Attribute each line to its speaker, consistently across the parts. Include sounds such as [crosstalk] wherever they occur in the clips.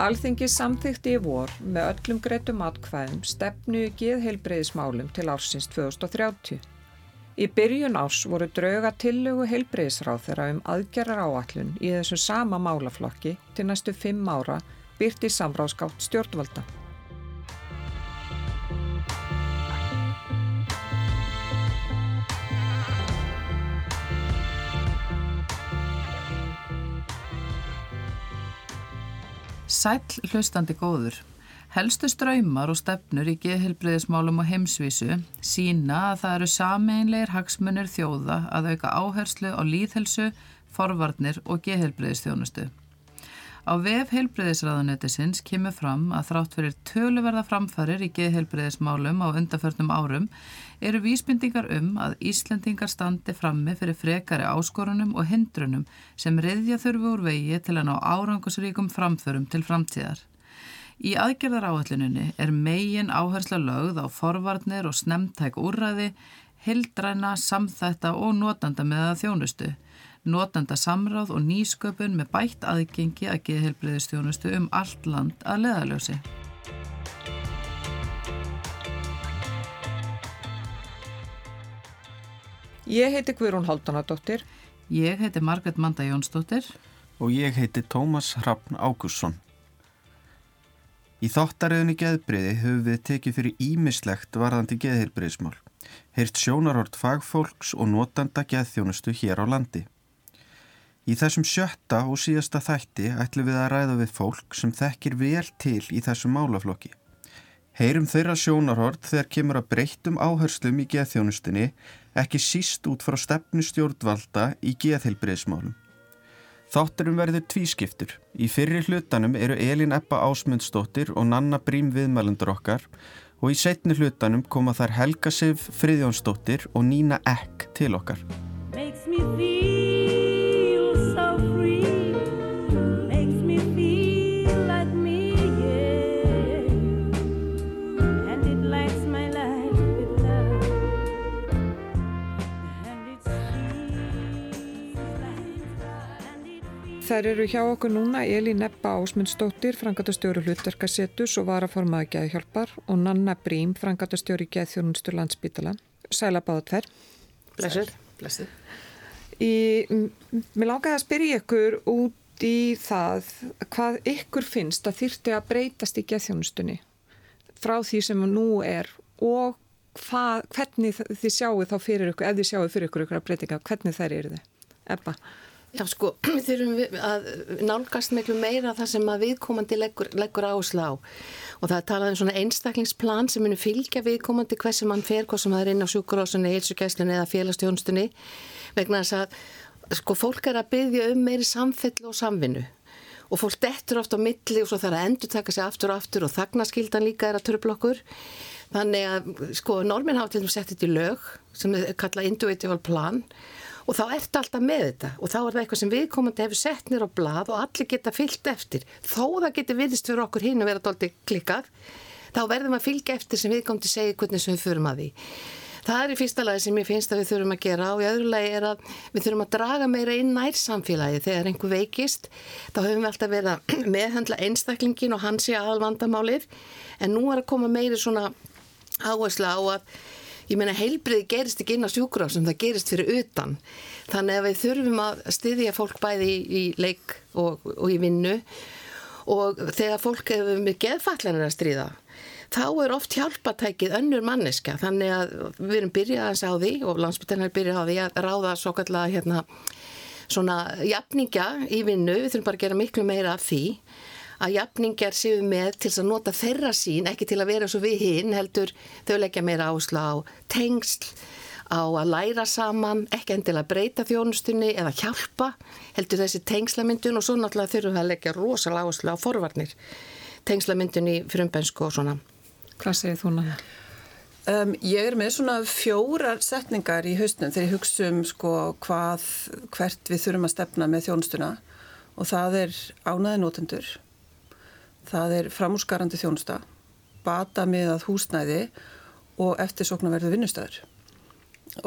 Speaker 1: Alþingi samþykti í vor með öllum greitum atkvæðum stefnu í geðheilbreyðismálum til ársins 2030. Í byrjun árs voru drauga tillögu heilbreyðisráð þeirra um aðgerrar áallun í þessum sama málaflokki til næstu fimm ára byrt í samráðskátt stjórnvalda.
Speaker 2: Sæl hlustandi góður. Helstu ströymar og stefnur í geðhilbriðismálum og heimsvísu sína að það eru sameinleir hagsmunir þjóða að auka áherslu á líðhelsu, forvarnir og geðhilbriðistjónustu. Á vef heilbriðisraðanetisins kemur fram að þrátt fyrir töluverða framfarir í geðheilbriðismálum á undarförnum árum eru vísbindingar um að Íslendingar standi frammi fyrir frekari áskorunum og hindrunum sem reyðja þurfu úr vegi til að ná árangusríkum framförum til framtíðar. Í aðgerðar áalluninni er megin áhersla lögð á forvarnir og snemtæk úrræði, hildræna, samþætta og notanda með að þjónustu, notanda samráð og nýsköpun með bætt aðgengi að geðhelbriðistjónustu um allt land að leðaljósi.
Speaker 1: Ég heiti Guðrún Haldunadóttir.
Speaker 2: Ég heiti Margret Manda Jónsdóttir.
Speaker 3: Og ég heiti Tómas Hrafn Ágússon. Í þáttaröðunni geðbriði höfum við tekið fyrir ímislegt varðandi geðheilbriðismál, heyrt sjónarhort fagfólks og notanda geðþjónustu hér á landi. Í þessum sjötta og síðasta þætti ætlum við að ræða við fólk sem þekkir vel til í þessum málaflokki. Heyrum þeirra sjónarhort þegar kemur að breyttum áherslum í geðþjónustunni ekki síst út frá stefnu stjórnvalda í geðheilbriðismálum. Þátturum verður tvískiptur. Í fyrri hlutanum eru Elin Eppa Ásmundsdóttir og Nanna Brím viðmælendur okkar og í setni hlutanum koma þær Helga Sif Friðjónsdóttir og Nína Ekk til okkar.
Speaker 1: Þær eru hjá okkur núna Elin Ebba Ásmundsdóttir, frangatastjóri hlutverkasetus og varaformaði geðhjálpar og Nanna Brím, frangatastjóri geðþjónustur landsbítala. Sæla báða tver.
Speaker 4: Blessur, blessur.
Speaker 1: Mér langaði að spyrja ykkur út í það hvað ykkur finnst að þýrti að breytast í geðþjónustunni frá því sem nú er og hvað, hvernig þið sjáu þá fyrir ykkur, ef þið sjáu fyrir ykkur ykkur að breytinga, hvernig þær eru þið? Ebba.
Speaker 4: Já sko, [clears throat] við þurfum að nálgast miklu meira það sem að viðkomandi leggur, leggur áherslu á. Og það er talað um svona einstaklingsplan sem munir fylgja viðkomandi hversi mann fer, hvað sem það er inn á sjúkurásunni, heilsugæslunni eða félagstjónstunni vegna þess að sko fólk er að byggja um meiri samfell og samvinnu. Og fólk dettur oft á milli og svo þarf að endur taka sig aftur og aftur og þagnaskildan líka er að törblokkur þannig að sko normin hafa til þess að setja þetta í lög sem kallað individual plan. og þá ertu alltaf með þetta. Og þá er það eitthvað sem viðkomandi hefur sett nýra á blad og allir geta fyllt eftir. Þó það getur viðist fyrir okkur hinn að vera doldi klikkað þá verðum að fylgja eftir sem viðkomandi segja hvernig sem við förum að því. Það er í fyrsta lagi sem ég finnst að við þurfum að gera. Og í öðru lagi er að við þurfum að draga meira inn nær samfélagi þegar einhver veikist þá höfum við alltaf verið að [clears throat] meðhandla einstaklingin og hans í aðalvandamálið en nú er að koma meiri svona áherslu á að ég meina heilbriði gerist ekki inn á sjúkraf sem það gerist fyrir utan. Þannig að við þurfum að styðja fólk bæði í, í leik og, og í vinnu. Og þegar fólk hefur með geðfallanir að stríða þá er oft hjálpatækið önnur manneska þannig að við erum byrjað að á því og landsbytjarnar byrjað á því að ráða svo kallega hérna svona jafninga í vinnu, við þurfum bara að gera miklu meira af því að jafningar séu með til að nota þeirra sín, ekki til að vera svo við hinn, heldur þau leggja meira áherslu á tengsl, á að læra saman, ekki endilega breyta þjónustunni eða hjálpa, heldur þessi tengslamyndun og svo náttúrulega þurfum við að leggja rosalega áherslu á forvarnir, tengslamyndun í frumbensku og svona.
Speaker 1: Hvað segir þú náttúrulega?
Speaker 5: Um, ég er með svona fjórar setningar í hausnum þegar ég hugsa um sko hvað, hvert við þurfum að stefna með þjónustuna og það er ánaði nótendur það er framúrskarandi þjónusta, bata með að húsnæði og eftirsokna verðu vinnustöður.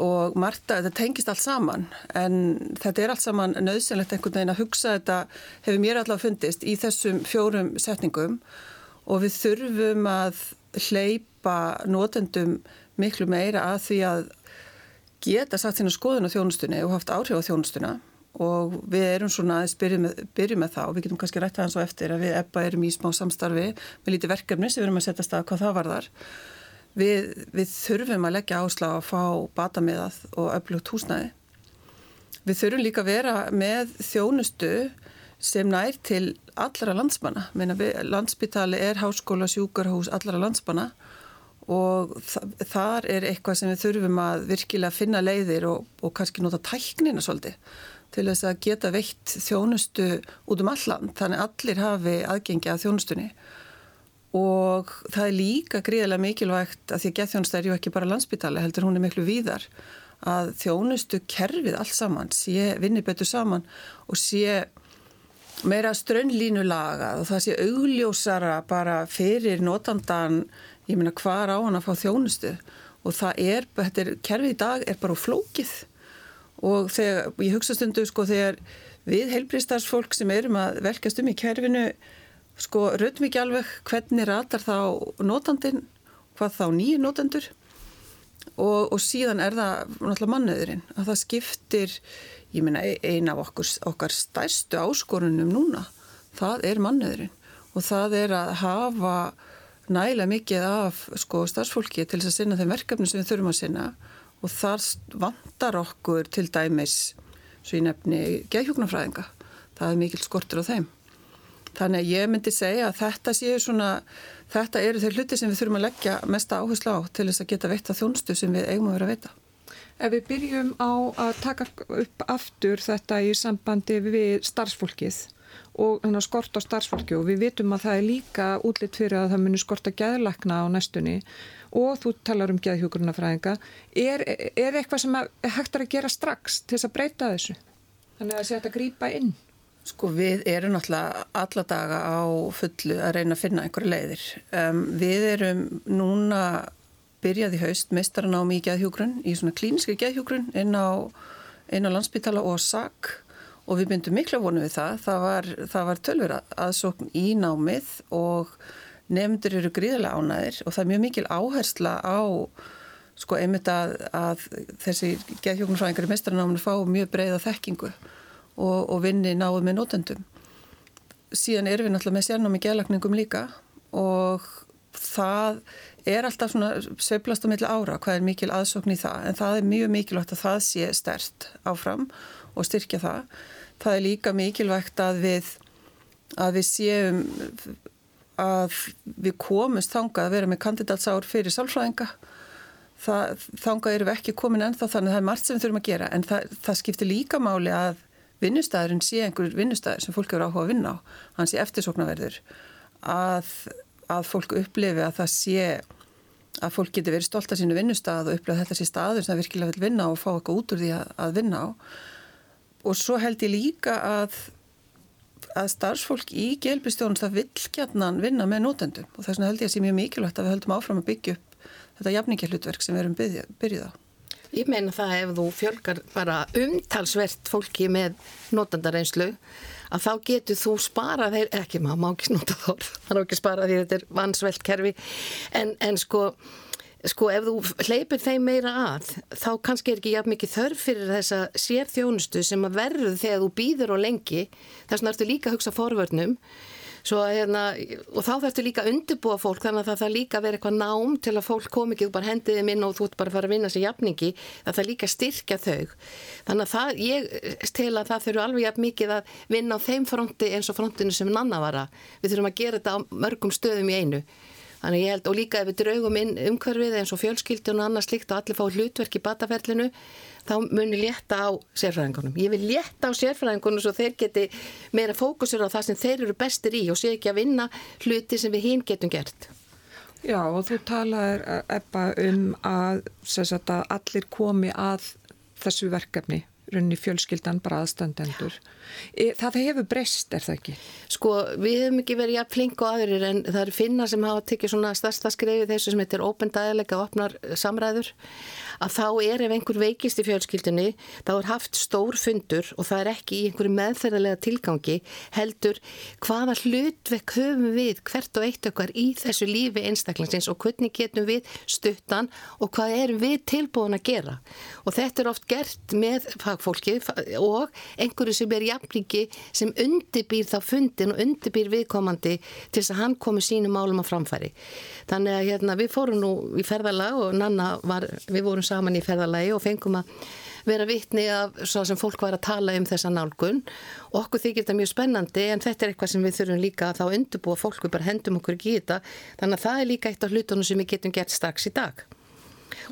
Speaker 5: og Marta, þetta tengist allt saman en þetta er allt saman nöðsynlegt einhvern veginn að hugsa þetta hefur mér allavega fundist í þessum fjórum setningum og við þurfum að hleypa notendum miklu meira að því að geta satt sína skoðun á þjónustunni og haft áhrif á þjónustuna og við erum svona aðeins byrjum með, og við getum kannski rætt aðeins og eftir að við ebba erum í smá samstarfi með lítið verkefni sem við erum að setja stað hvað það varðar við, við þurfum að leggja ásla að fá batamiðað og öflugt húsnæði. Við þurfum líka að vera með þjónustu sem nær til allara landsmanna. Landsbytali er háskóla, sjúkarhús, allara landsmanna og þar er eitthvað sem við þurfum að virkilega finna leiðir og, og kannski nota tæknina svolítið til þess að geta veitt þjónustu út um allan þannig allir hafi aðgengi að þjónustunni. Og það er líka gríðilega mikilvægt að því að geðþjónusta er ju ekki bara landsbytali heldur hún er miklu víðar að þjónustu kerfið allt saman sé vinni betur saman og sé meira strönnlínu lagað og það sé augljósara bara fyrir notandan ég meina hvar á hann að fá þjónustu. Og það er, þetta er, kerfið í dag er bara flókið og þegar, ég hugsa stundu sko þegar við heilbristarsfólk sem erum að velkast um í kerfinu sko rautum ekki alveg hvernig ratar þá notandin, hvað þá nýju notendur. Og, og síðan er það náttúrulega mannöðurinn að það skiptir, ég minna eina af okkur, okkar stærstu áskorunum núna, það er mannöðurinn og það er að hafa nægilega mikið af sko starfsfólki til þess að sinna þeim verkefni sem við þurfum að sinna. og þar vantar okkur til dæmis svo ég nefni geðhjóknarfræðinga það er mikil skortur á þeim Þannig að ég myndi segja að þetta séu svona, þetta eru þeir hluti sem við þurfum að leggja mesta áherslu á til þess að geta veitta þjónstu sem við eigum að vera að veita.
Speaker 1: Ef við byrjum á að taka upp aftur þetta í sambandi við starfsfólkið og skort á starfsfólki og við vitum að það er líka útlitt fyrir að það munir skorta gæðlakna á næstunni og þú talar um gæðhjókurunafræðinga, er, er eitthvað sem hægt er að gera strax til þess að breyta þessu? Þannig að það sé að grípa inn?
Speaker 5: Sko við erum náttúrulega alla daga á fullu að reyna að finna einhverju leiðir. Um, við erum núna byrjað í haust meistaranám í geðhjúgrun, í svona klíniski geðhjúgrun inn á, á landsbytala og SAG og við myndum miklu vonu við það. Það var, var tölver aðsókn í námið og nefndur eru gríðarlega ánæðir og það er mjög mikil áhersla á sko einmitt að, að þessi geðhjúgrunfræðingar í meistaranáminu fá mjög breyða þekkingu og, og vinni náðu með nótendum. Síðan erum við náttúrulega með sérnámi geðlagningum líka og það er alltaf svona söblast á milli ára hvað er mikil aðsókn í það en það er mjög mikilvægt að það sé stert áfram og styrkja það. Það er líka mikilvægt að við, að við séum að við komumst þangað að vera með kandidatsár fyrir sálfræðinga. Þangað erum við ekki komin ennþá þannig að það er margt sem við þurfum að gera. En það, það skiptir líka máli að vinnustæðurinn sé einhver vinnustæður sem fólk eru áhuga að vinna á, hann sé eftirsoknaverður að, að fólk upplifi að það sé að fólk geti verið stolt af sínu vinnustæð og upplifa þetta sé staður sem það virkilega vil vinna og fá eitthvað út úr því að, að vinna á. Og svo held ég líka að að starfsfólk í gelbistjónust að vil gætnan vinna með nótendum og þess vegna held ég að sé mjög mikilvægt að við höldum áfram að byggja upp þetta jafningjallutverk sem við erum byrjuð á.
Speaker 4: Ég meina það ef þú fjölgar bara umtalsvert fólki með notandareinslu að þá getur þú spara þeir, ekki maður má ekki nota þór, það er ekki spara því þetta er vansvelt kerfi en, en sko, sko ef þú hleypir þeim meira að þá kannski er ekki jafn mikið þörf fyrir þessa sérþjónustu sem að verður þegar þú býður og lengi þess vegna ertu líka að hugsa forvörnum hérna, og þá þarfstu líka að undirbúa fólk þannig að það þarf líka að vera eitthvað nám til að fólk kom ekki og bara hendiði minn og þú ert bara að fara að vinna sér jafningi, það þarf líka að styrkja þau. Þannig að það, ég stel að það þurfu alveg jafn mikið að vinna á þeim fronti eins og frontinu sem nanna vara. Við þurfum að gera þetta á mörgum stöðum í einu. Þannig ég held og líka ef við draugum inn umhverfið eins og fjölskyldun og annað slikt og allir fá hlutverk í bataferlinu þá munir létta á sérfræðingunum. Ég vil létta á sérfræðingunum svo þeir geti meira fókusur á það sem þeir eru bestir í og sé ekki að vinna hluti sem við hinn getum gert.
Speaker 1: Já og þú talaður ebba um að, að allir komi að þessu verkefni runni fjölskyldan bara aðstandendur. E, það hefur breyst, er það ekki?
Speaker 4: Sko, við hefum ekki verið jafn flink og aðurir en það eru finna sem hafa tekið svona stærsta skreiði þessu sem heitir að opnar samræður að þá er ef einhver veikist í fjölskyldunni þá er haft stór fundur og það er ekki í einhverju meðferðarlega tilgangi heldur hvaða hlutvekk höfum við hvert og eitt okkar í þessu lífi einstaklingsins og hvernig getum við stuttan og hvað erum við tilbúin að gera. Og þetta er oft gert með fagfólki og einhverju sem er jafningi sem undirbýr þá fundin og undirbýr viðkomandi til þess að hann komi sínum málum á framfæri. Þannig að hérna, við fórum nú í ferðalag og Nanna var, við vorum saman í ferðalagi og fengum að vera vittni af svo sem fólk var að tala um þessa nálgun. Okkur þykir þetta mjög spennandi en þetta er eitthvað sem við þurfum líka að þá undurbúa fólk við bara hendum okkur ekki í þetta. Þannig að það er líka eitt af hlutunum sem við getum gert strax í dag.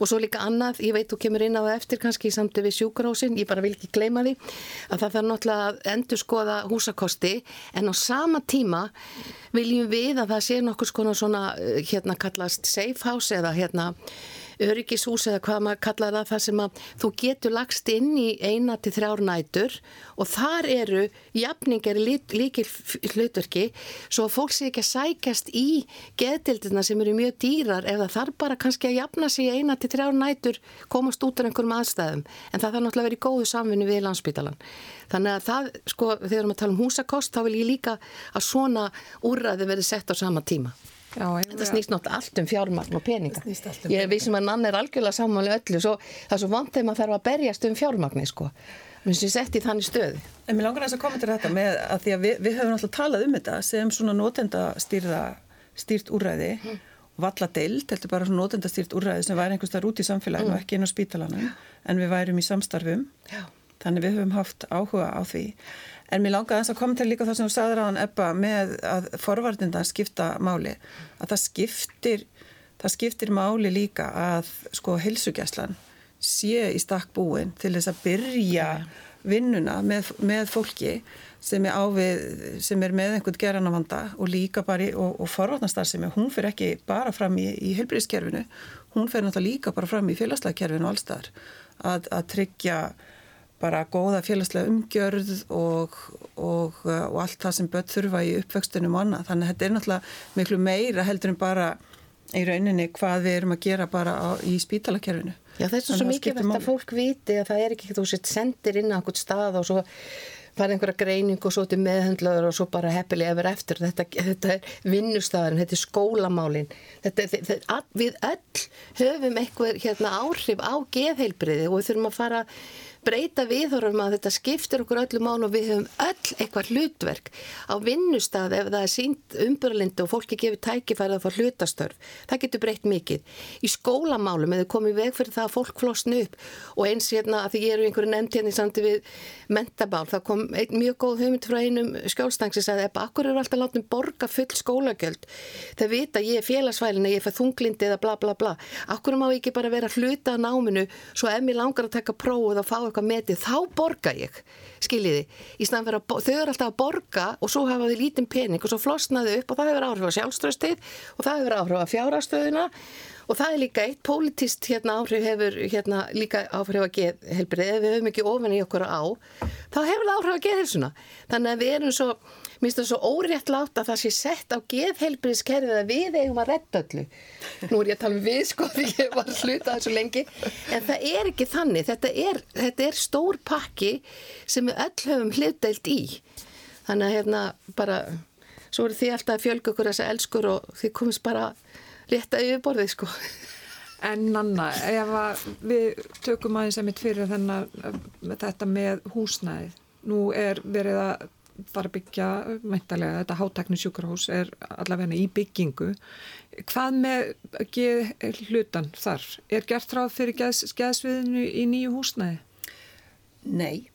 Speaker 4: Og svo líka annað, ég veit þú kemur inn á það eftir kannski í samtu við sjúkarósin, ég bara vil ekki gleyma því að það þarf náttúrulega að endur skoða húsakosti. En á sama tíma viljum við að það sé nokkur svona eh, hérna kallast safe house eða hérna öryggishús eða hvað maður kallar það þar sem að þú getur lagst inn í eina til þrjár nætur og þar eru jafningar líkil hlutverki svo að fólk sé ekki að sækjast í geðdildina sem eru mjög dýrar ef það þarf bara kannski að jafna sig eina til þrjár nætur komast út af einhverjum aðstæðum. En það þarf náttúrulega að vera í góðu samvinni við landsbytalan þannig að það, sko, þegar við erum að tala um húsakost þá vil ég líka að svona úrræði verði sett á sama tíma Já, þetta snýst náttúrulega allt um fjármagn og peninga. Um ég veist sem að nann er algjörlega samanlega öllu svo, það er svo vant þegar maður þarf að berjast um fjármagni sko. Minnst ég sett í þannig stöðu.
Speaker 5: En mér langar að þess að koma til þetta með að því að við, við höfum alltaf talað um þetta sem svona nótenda stýrt úræði mm. og valla deilt, heldur bara svona nótenda stýrt úræði sem væri einhvers þar út í samfélaginu mm. og ekki inn á spítalanum en við værum í samstarfum. Já. þannig við höfum haft áhuga á því En mér langaði að koma til líka það sem þú sagður á hann Ebba með að forvartinda skipta máli. Að það skiptir, það skiptir máli líka að sko helsugjæslan sé í stakk búin til þess að byrja vinnuna með, með fólki sem er, ávið, sem er með einhvern geranavanda og líka bara í, og, og forvartnastar sem er, hún fyrir ekki bara fram í, í helbriðskerfinu, hún fyrir náttúrulega líka bara fram í félagslæðkerfinu og allstaðar að, að tryggja bara góða félagslega umgjörð og, og, og allt það sem börn þurfa í uppvöxtunum og annað. Þannig að þetta er náttúrulega miklu meira heldur en bara í rauninni hvað við erum að gera bara á, í spítalakerfinu.
Speaker 4: Já það er svo mikið vett að fólk viti að það er ekki þú sett sendir inn á einhvern stað og svo fara einhverja greining og svo til meðhendlaður og svo bara heppilega yfir eftir. Þetta, þetta er vinnustafærin, þetta er skólamálin. Þetta, þetta, við öll höfum eitthvað hérna, áhrif á geðheilbriði og við þurfum að fara breyta viðhorfum að þetta skiptir okkur öllum mál og við höfum öll eitthvað hlutverk á vinnustad ef það er sínt umbyrlindi og fólki gefur tækifærið að fá hlutastörf. Það getur breytt mikið. Í skólamálum eða komið veg fyrir það að fólk flosna upp og eins hérna að því ég eru einhverju nefnt hérna í samti við mentabál. Það kom ein, mjög góð hugmynd frá einum skjólstang sem sagði að akkur eru alltaf látið borga full skólagjöld. Það vita ég er félagsvælin að ég er þunglindi eða bla bla bla. Akkur má ekki bara vera hluta á náminu svo ef mér langar að taka prófið og fá eitthvað metið, þá borga ég skiljiði, í að þau eru alltaf að borga og svo hafa þau lítinn pening og svo flosnaðu upp og það hefur áhrif á sjálfströstið og það hefur áhrif á fjárastöðuna og það er líka eitt pólitist hérna áhrif hefur hérna líka áhrif að geð helbrið, ef við höfum ekki ofin í okkur á þá hefur það áhrif að geð helsuna þannig að við erum svo Mér finnst það svo órétt látt að það sé sett á geðheilbriðskerfið að við eigum að redda öllu. Nú er ég að tala um við sko því ég var hlutað þessu lengi. En það er ekki þannig. Þetta er, þetta er stór pakki sem við öll höfum hlutdeilt í. Þannig að hérna bara, svo eru þið alltaf að fjölga okkur þessa elskur og þið komist bara rétta yfir borðið sko.
Speaker 1: En Nanna, ef við tökum aðeins að mitt fyrir þennan, þetta með húsnæðið. Nú er verið að fara að byggja meintalega, þetta hátekni sjúkarhús er allavega í byggingu. Hvað með geð hlutan þar? Er gert ráð fyrir geðs, geðsviðinu í nýju húsnæði?
Speaker 5: Nei.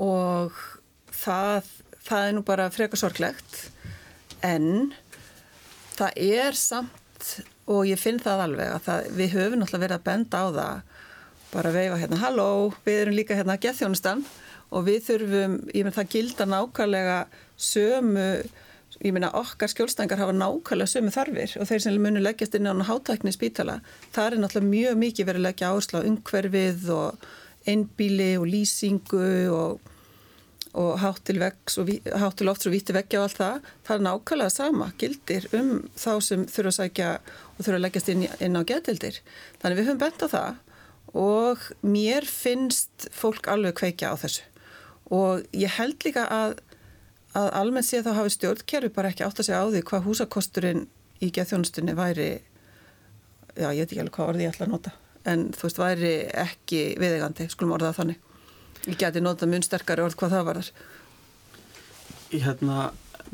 Speaker 5: Og það, það er nú bara frekar sorglegt. En það er samt og ég finn það alveg að það, við höfum náttúrulega verið að benda á það. Bara veifa hérna, halló, við erum líka hérna að geðþjónustan og við þurfum, ég menn það gilda nákvæmlega sömu, ég menna okkar skjólstængar hafa nákvæmlega sömu þarfir og þeir sem munu leggjast inn á hátækni spítala, það er náttúrulega mjög mikið verið að leggja áherslu á umhverfið og einbíli og lýsingu og, og vegs og háttil oftur og víti veggja og allt það, það er nákvæmlega sama gildir um þá sem þurfa að sækja og þurfa að leggjast inn, inn á getildir. Þannig við höfum bent á það og mér finnst fólk alveg kveikja á þessu og ég held líka að, að almennt sé þá hafi stjórnkerfi bara ekki átt að segja á því hvað húsakosturinn í geðþjónustunni væri já ég veit ekki alveg hvað orði ég ætla að nota en þú veist væri ekki viðegandi, skulum orða þannig. Ég geti notað mun sterkari orð hvað það var þar
Speaker 3: Hérna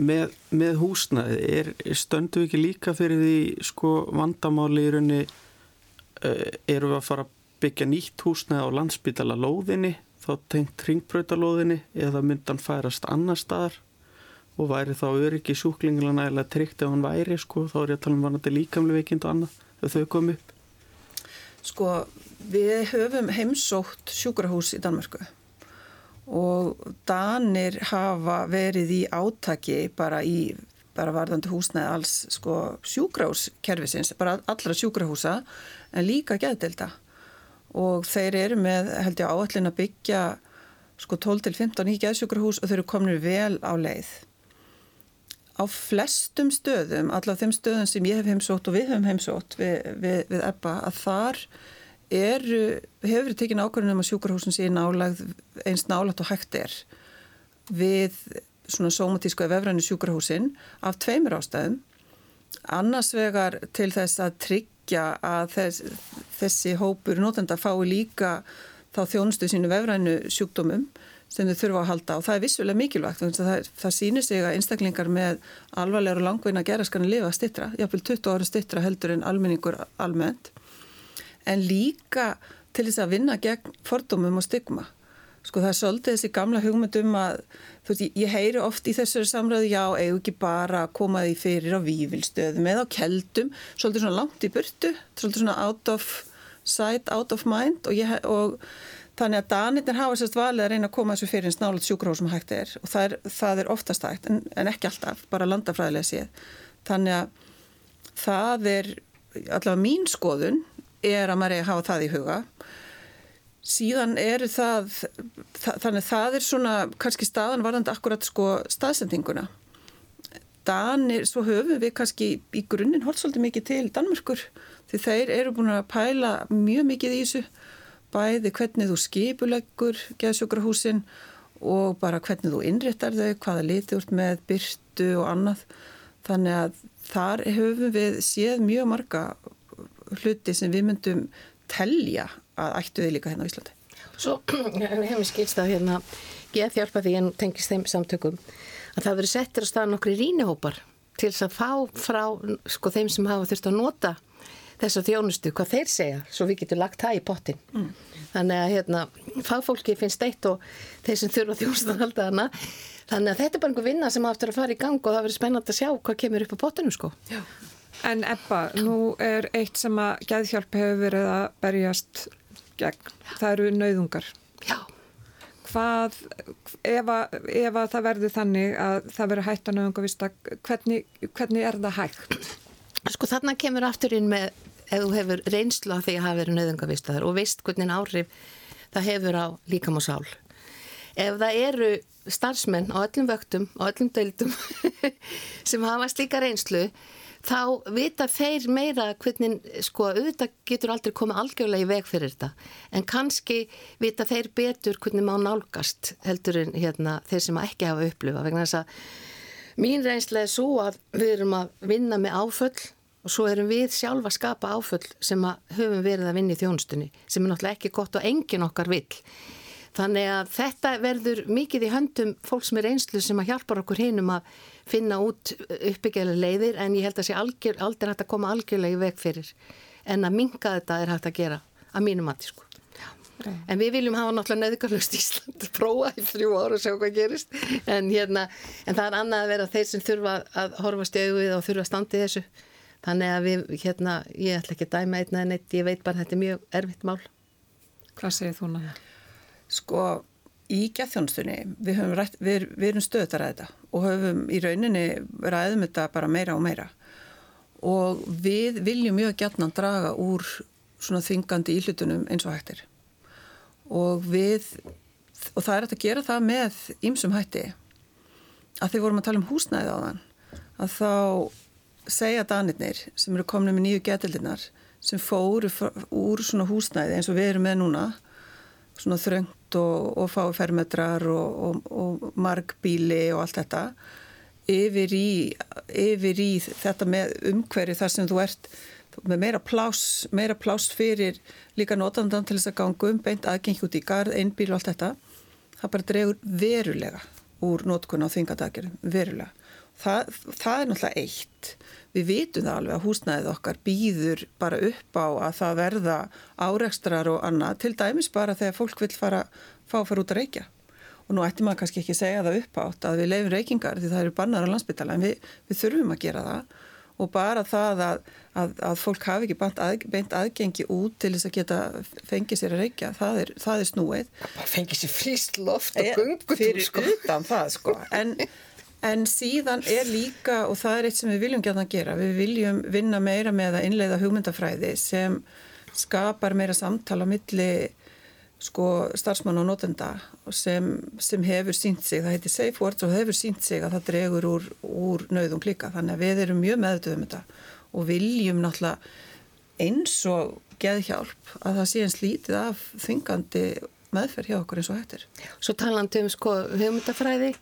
Speaker 3: með, með húsnaði er stöndu ekki líka fyrir því sko vandamáli í raunni uh, eru við að fara að byggja nýtt húsnaði á landsbytala lóðinni þá tengt ringbröytalóðinni eða myndan færast annar staðar? Og væri þá öryggi sjúklingila nægilega tryggt ef hann væri sko? Þá er ég að tala um vanandi líkamlega veikind og annað ef þau komi upp.
Speaker 5: Sko við höfum heimsótt sjúkrahús í Danmörku og Danir hafa verið í átaki bara í bara varðandi húsnæði alls sko sjúkrahúskerfisins, bara allra sjúkrahúsa en líka geðdelda og þeir eru með held ég áallin að byggja sko 12-15 í geðsjúkrahús og þeir eru komin vel á leið. Á flestum stöðum, allavega þeim stöðum sem ég hef heimsótt og við hefum heimsótt við, við, við EBBA, að þar eru, hefur við tekinn ákvörðunum að sjúkrahúsin sé nálagð eins nálagt og hægt er við svona somatísku eða vefrænu sjúkrahúsin af tveimur ástæðum annars vegar til þess að tryggja að þess, þessi hópur nótenda fái líka þá þjónustu sínu vefrænu sjúkdómum sem þau þurfa að halda og það er vissulega mikilvægt það, það sýnir sig að einstaklingar með alvarlegar og langveina geraskanir lifa stittra, jáfnveil 20 ára stittra heldur en almenningur almennt en líka til þess að vinna gegn fordómum og stigma. Sko það er svolítið þessi gamla hugmyndum að, þú veist, ég heyri oft í þessari samræðu, já, eigum ekki bara að koma því fyrir á vývilstöðum eða á keldum, svolítið svona langt í burtu, svolítið svona out of sight, out of mind og, ég, og þannig að danirnir hafa sérst valið að reyna að koma þessu fyrir eins nálega sjúkróð sem hægt er og það er, það er oftast hægt en, en ekki alltaf, bara landafræðilega séð. Þannig að það er allavega mín skoðun er að maður er að hafa það í huga síðan eru það, það þannig það er svona kannski staðan varðandi akkurat sko staðsendinguna. Danir, svo höfum við kannski í grunninn hólt svolítið mikið til Danmörkur því þeir eru búin að pæla mjög mikið í þessu bæði hvernig þú skipuleggur geðsjókrahúsin og bara hvernig þú innréttar þau, hvaða liti úr með byrtu og annað. Þannig að þar höfum við séð mjög marga hluti sem við myndum telja að ættu við líka hérna á Íslandi.
Speaker 4: Svo hefum skilst að hérna geð hjálpa því en tengist þeim samtökum að það verið settir á staðan nokkri rínihópar til þess að fá frá sko þeim sem hafa þurft að nota þessa þjónustu, hvað þeir segja svo við getum lagt það í pottin mm. þannig að hérna, fagfólki finnst eitt og þeir sem þurfa þjónustu að halda hana þannig að þetta er bara einhver vinna sem aftur að fara í gang og það verður spennand að sjá hvað kemur upp á pottinu sko Já
Speaker 1: En Ebba, nú er eitt sem að gæðhjálp hefur verið að berjast gegn. Það eru nauðungar.
Speaker 4: Já.
Speaker 1: Hvað, ef að, ef að það verður þannig að það verður hægt að nauðungavista, hvernig, hvernig er það hægt?
Speaker 4: Sko þarna kemur aftur inn með, ef þú hefur reynslu af því að hafa verið nauðungavistaður og veist hvernig áhrif það hefur á líkam og sál. Ef það eru starfsmenn á öllum vöktum, á öllum deildum [laughs] sem hafa slíka reynslu, þá vita þeir meira hvernig, sko, auðvitað getur aldrei komið algjörlega í veg fyrir þetta. En kannski vita þeir betur hvernig má nálgast heldur en hérna, þeir sem ekki hafa upplifa vegna þess að mín reynslega er svo að við erum að vinna með áföll og svo erum við sjálfa að skapa áföll sem að höfum verið að vinna í þjónustunni sem er náttúrulega ekki gott og engin okkar vill. Þannig að þetta verður mikið í höndum fólks með reynslu sem að hjálpar okkur hinum að finna út uppbyggjarlega leiðir en ég held að sé algjör, aldrei hægt að koma algjörlega í veg fyrir en að minga þetta er hægt að gera að mínum mati sko. Okay. En við viljum hafa náttúrulega neðugarlust Ísland að prófa í þrjú ára og sjá hvað gerist en, hérna, en það er annað að vera þeir sem þurfa að horfa stjöguð og þurfa að standi þessu þannig að við, hérna, ég ætla ekki að dæma einna en eitt, ég veit bara að þetta er mjög erfitt mál
Speaker 1: Hvað segir þú náða?
Speaker 5: Sko í gæðþjónustunni við, við, við erum stöðt að ræða og höfum í rauninni ræðum þetta bara meira og meira. Og við viljum mjög gætna draga úr svona þvingandi íhlutunum eins og hættir og við og það er að gera það með ýmsum hætti. Að því vorum að tala um húsnæði á þann að þá segja danirnir sem eru komin með nýju gætildinar sem fóru úr svona húsnæði eins og við erum með núna svona þröngt og, og fái fermetrar og, og, og margbíli og allt þetta yfir í, yfir í þetta með umhverju þar sem þú ert með meira pláss, meira pláss fyrir líka notandan til þess að ganga um beint aðgengi út í gard, einbíl og allt þetta það bara dregur verulega úr notkun á þingadagjörum, verulega það, það er náttúrulega eitt við vitum það alveg að húsnæðið okkar býður bara upp á að það verða árekstrar og annað til dæmis bara þegar fólk vil fara fá að fara út að reykja og nú ætti maður kannski ekki segja það upp átt að við leifum reykingar því það eru bannar á landsbytala en við, við þurfum að gera það og bara það að, að, að fólk hafi ekki að, beint aðgengi út til þess að geta fengið sér að reykja, það er, það er snúið.
Speaker 4: Bara fengið sér fríst loft og gungutum
Speaker 5: fyrir sko. utan það sko. En, en síðan er líka, og það er eitt sem við viljum geta að gera, við viljum vinna meira með að innleiða hugmyndafræði sem skapar meira samtala á milli sko starfsmann og notenda sem, sem hefur sínt sig, það heiti Safe Words og hefur sínt sig að það dregur úr, úr nöðum klíka þannig að við erum mjög meðutuð um þetta og viljum náttúrulega eins og geðhjálp að það sé eins lítið af þingandi meðferð hjá okkur eins og hættir.
Speaker 4: Svo talandi um sko hugmyndafræði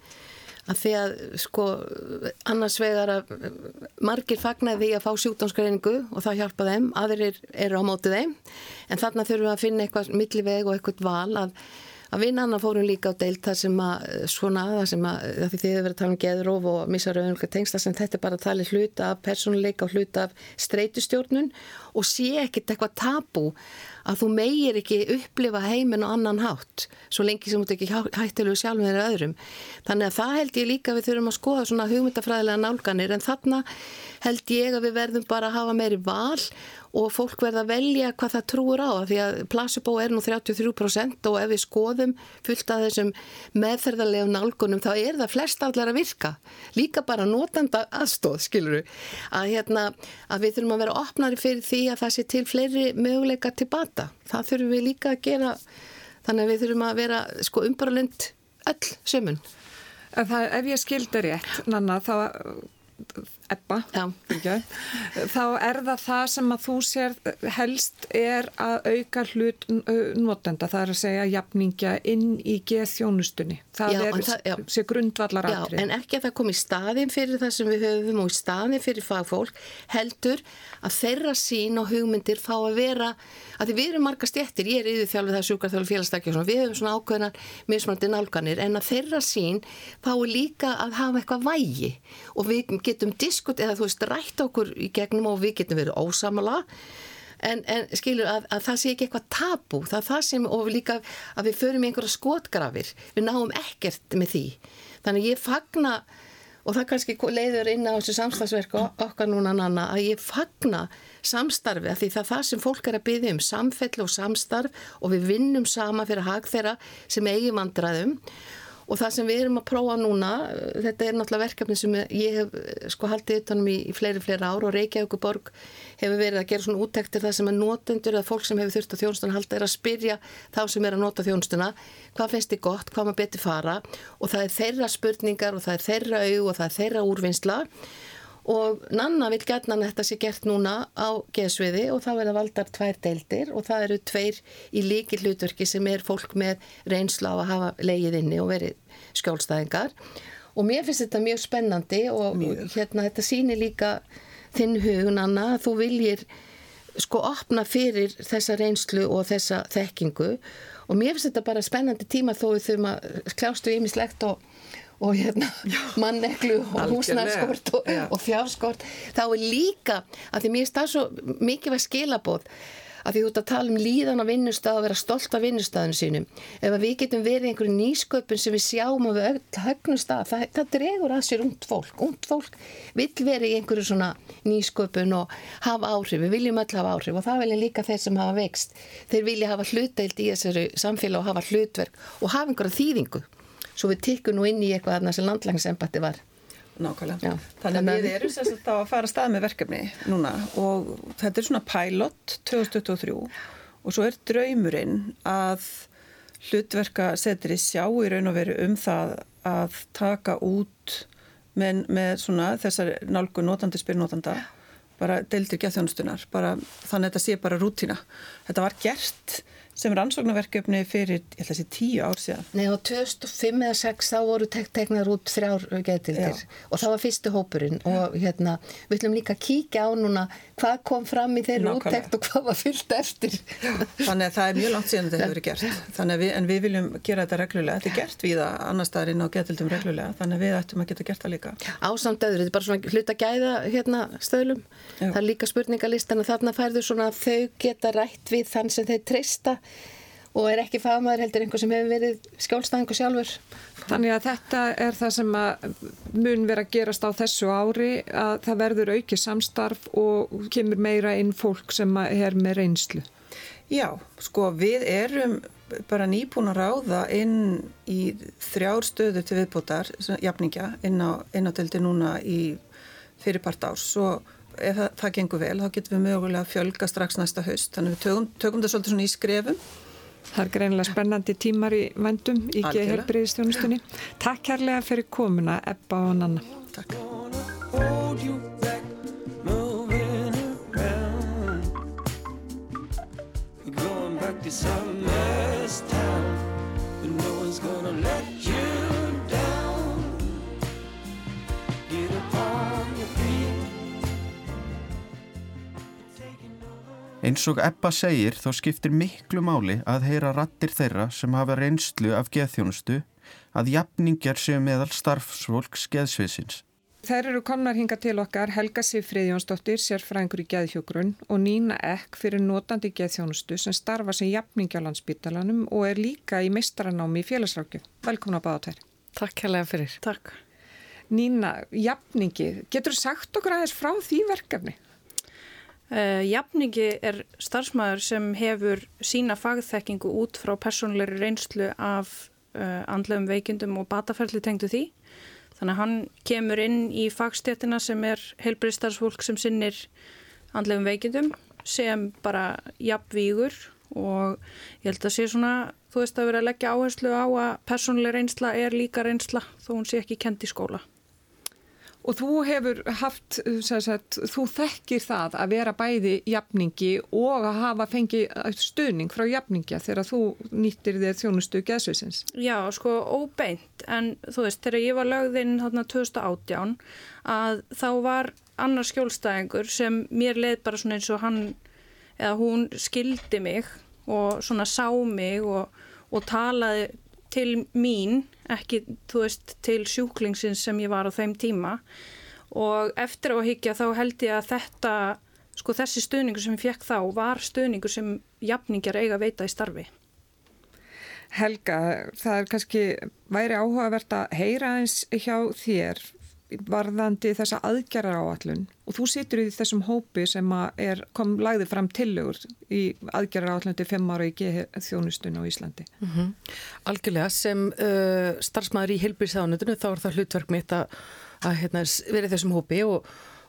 Speaker 4: að því að sko annars vegar að margir fagnaði að fá sjúkdómsgreiningu og það hjálpa þeim, aðrir eru á mótið þeim. En þarna þurfum við að finna eitthvað milliveg og eitthvað val að, að við annar fórum líka á deilt þar sem að svona það sem að því þið hefur verið að tala um geðróf og missa raunlega tengsta sem þetta er bara að tala hluta af persónuleika og hluta af streytustjórnun og sé ekkit eitthvað tabú að þú meir ekki upplifa heiminn og annan hátt svo lengi sem þú ekki hættilegu sjálf með þeirra öðrum. Þannig að það held ég líka við þurfum að skoða svona hugmyndafræðilega nálganir. En þarna held ég að við verðum bara að hafa meiri val og fólk verða að velja hvað það trúur á því að placebo er nú 33% og ef við skoðum fullt af þessum meðferðarlegum nálgunum þá er það flest allar að virka. Líka bara notanda aðstóð skiluru að, hérna, að við þurfum að vera opnari fyrir því að það sé til fleiri möguleika tilbata það þurfum við líka að gera þannig að við þurfum að vera sko umbaralund öll sömun
Speaker 1: Það, ef ég skildi rétt, Nanna, þá ebba þá er það það sem að þú sér helst er að auka hlut notenda, það er að segja jafningja inn í geðþjónustunni. Það já, er það, sér grundvallar
Speaker 4: aðri. En ekki að það kom í staðin fyrir það sem við höfum og í staðin fyrir fagfólk heldur að þeirra sín og hugmyndir fá að vera að því við erum marga stjættir, ég er yfir þjálfið það sjúkarþjálf félagstakja og við höfum svona ákveðnar mismandi nálganir en að þeirra sín fái líka að hafa eitthvað vægi og við getum diskut eða þú veist rætt okkur í gegnum og við getum verið ósamala en, en skilur að, að það sé ekki eitthvað tabu það er það sem og líka að við förum í einhverja skotgrafir við náum ekkert með því. Þannig ég fagna og það kannski leiður inn á þessu samstagsverku okkar núna nanna að ég fagna samstarfi að því það er það sem fólk er að byggja um samfell og samstarf og við vinnum sama fyrir hag þeirra sem eigi vandraðum og það sem við erum að prófa núna þetta er náttúrulega verkefni sem ég hef sko haldið utanum í, í fleiri fleiri ár og Reykjavík borg hefur verið að gera svona úttektir það sem er notendur eða fólk sem hefur þurft á þjónustuna halda er að spyrja þá sem er að nota þjónustuna hvað finnst þið gott, hvað maður betur fara? Og það er þeirra spurningar og það er þeirra au og það er þeirra úrvinnsla og Nanna vil gætna að þetta sé gert núna á geðsviði og það verða valdar tvær deildir og það eru tveir í líki hlutverki sem er fólk með reynsla á að hafa leið inni og verið skjólstæðingar og mér finnst þetta mjög spennandi og mjög. hérna þetta sýnir líka þinn hug Nanna að þú viljir sko opna fyrir þessa reynslu og þessa þekkingu og mér finnst þetta bara spennandi tíma þó við þurfum að klástu ymislegt og og hérna, manneklu og húsnarskort og, og fjárskort. Þá er líka að því mér það svo mikið var skilabóð að því þú ert að tala um líðan á vinnustaf og vera stolt af vinnustafinu sínum. Ef við getum verið einhverju nýsköpun sem við sjáum og við högnum stað það, það dregur að sér ungd fólk. Ungd fólk vil verið í einhverju svona nýsköpun og hafa áhrif. Við viljum öll hafa áhrif og það vilja líka þeir sem hafa vext þeir vilja hafa hlutdeild í þessari samfélag og hafa hlutverk og hafa einhverja þýðingu svo við tikkum nú inn í eitthvað þarna sem landlægsembatti var.
Speaker 5: Nákvæmlega, Já, þannig að við erum sérstaklega að fara að stað með verkefni núna og þetta er svona pilot 2023 og svo er draumurinn að hlutverka setri sjá í raun og veru um það að taka út með, með svona þessar nálgu notandi spyrnótanda bara deildir geðþjónustunar, bara þannig að þetta sé bara rútina. Þetta var gert sem rannsóknarverkefni fyrir, ég ætla að sé, tíu ár síðan.
Speaker 4: Nei, á 2005 eða 2006 þá voru tek teknar út þrjár geðtildir og það var fyrstu hópurinn Já. og hérna, við ætlum líka að kíkja á núna hvað kom fram í þeirri úttekt og hvað var fyllt eftir.
Speaker 5: Þannig að það er mjög langt síðan þetta hefur verið gert. Að við, en við viljum gera þetta reglulega. Þetta er gert við að annar staðarinn á geðtildum reglulega, þannig að við ættum að geta gert það líka.
Speaker 4: Ásamt öðru, þetta er bara svona hlut að gæða hérna stöðlum. Já. Það er líka spurningalist en þarna færðu svona þau geta rætt við þann sem þeir treysta og er ekki fagmaður heldur einhver sem hefur verið skjólstæðingu sjálfur.
Speaker 1: Þannig að þetta er það sem mun vera að gerast á þessu ári að það verður auki samstarf og kemur meira inn fólk sem er með reynslu.
Speaker 5: Já, sko við erum bara nýbúin að ráða inn í þrjár stöðu til viðbútar, jafningja, inn á, á telti núna í fyrirpart árs og ef það, það gengur vel þá getum við mögulega að fjölga strax næsta haust. Þannig við tökum, tökum það svolítið svona í skrefum
Speaker 1: Það er greinilega spennandi tímar í vendum í geðhelbriðistjónustunni. Takk kærlega fyrir komuna, Ebba og Nanna.
Speaker 5: Takk.
Speaker 3: Eins og Ebba segir þá skiptir miklu máli að heyra rattir þeirra sem hafa reynslu af geðþjónustu að jafningjar séu meðal starfsvolks geðsviðsins.
Speaker 1: Þær eru komnar hinga til okkar Helga Sifrið Jónsdóttir, sérfræðingur í geðhjógrunn og Nína Ekk fyrir notandi geðþjónustu sem starfa sem jafningi á landsbytalanum og er líka í mistranámi í félagsrákju. Velkomna báða tær.
Speaker 6: Takk hérlega fyrir.
Speaker 5: Takk.
Speaker 1: Nína, jafningi, getur sagt okkur aðeins frá því verkefni?
Speaker 6: Uh, jafningi er starfsmæður sem hefur sína fagþekkingu út frá personleiri reynslu af uh, andlegum veikindum og bataferli tengdu því. Þannig að hann kemur inn í fagstjættina sem er heilbriðstarfsfólk sem sinnir andlegum veikindum sem bara jafnvígur og ég held að sé svona, þú veist að vera að leggja áherslu á að personleiri reynsla er líka reynsla þó hún sé ekki kend í skóla.
Speaker 1: Og þú hefur haft, sagt, þú þekkir það að vera bæði jafningi og að hafa fengið stuðning frá jafningja þegar þú nýttir þér þjónustu gæðsveitsins.
Speaker 6: Já, sko, óbeint, en þú veist, þegar ég var lögðinn hérna 2018 að þá var annar skjólstæðingur sem mér leið bara svona eins og hann eða hún skildi mig og svona sá mig og, og talaði til mín, ekki veist til sjúklingsins sem ég var á þeim tíma og eftir að higgja þá held ég að þetta sko þessi stöðningur sem ég fekk þá var stöðningur sem jafningar eiga að veita í starfi.
Speaker 1: Helga, það er kannski væri áhugavert að heyra eins hjá þér varðandi þessa aðgerra áallun og þú situr í þessum hópi sem er, kom lagði fram tillögur í aðgerra áallun til fimm ára í þjónustun á Íslandi.
Speaker 6: Mm -hmm. Algjörlega sem uh, starfsmæður í heilbíðsáðanundinu þá er það hlutverk mitt að, að hérna, vera í þessum hópi og,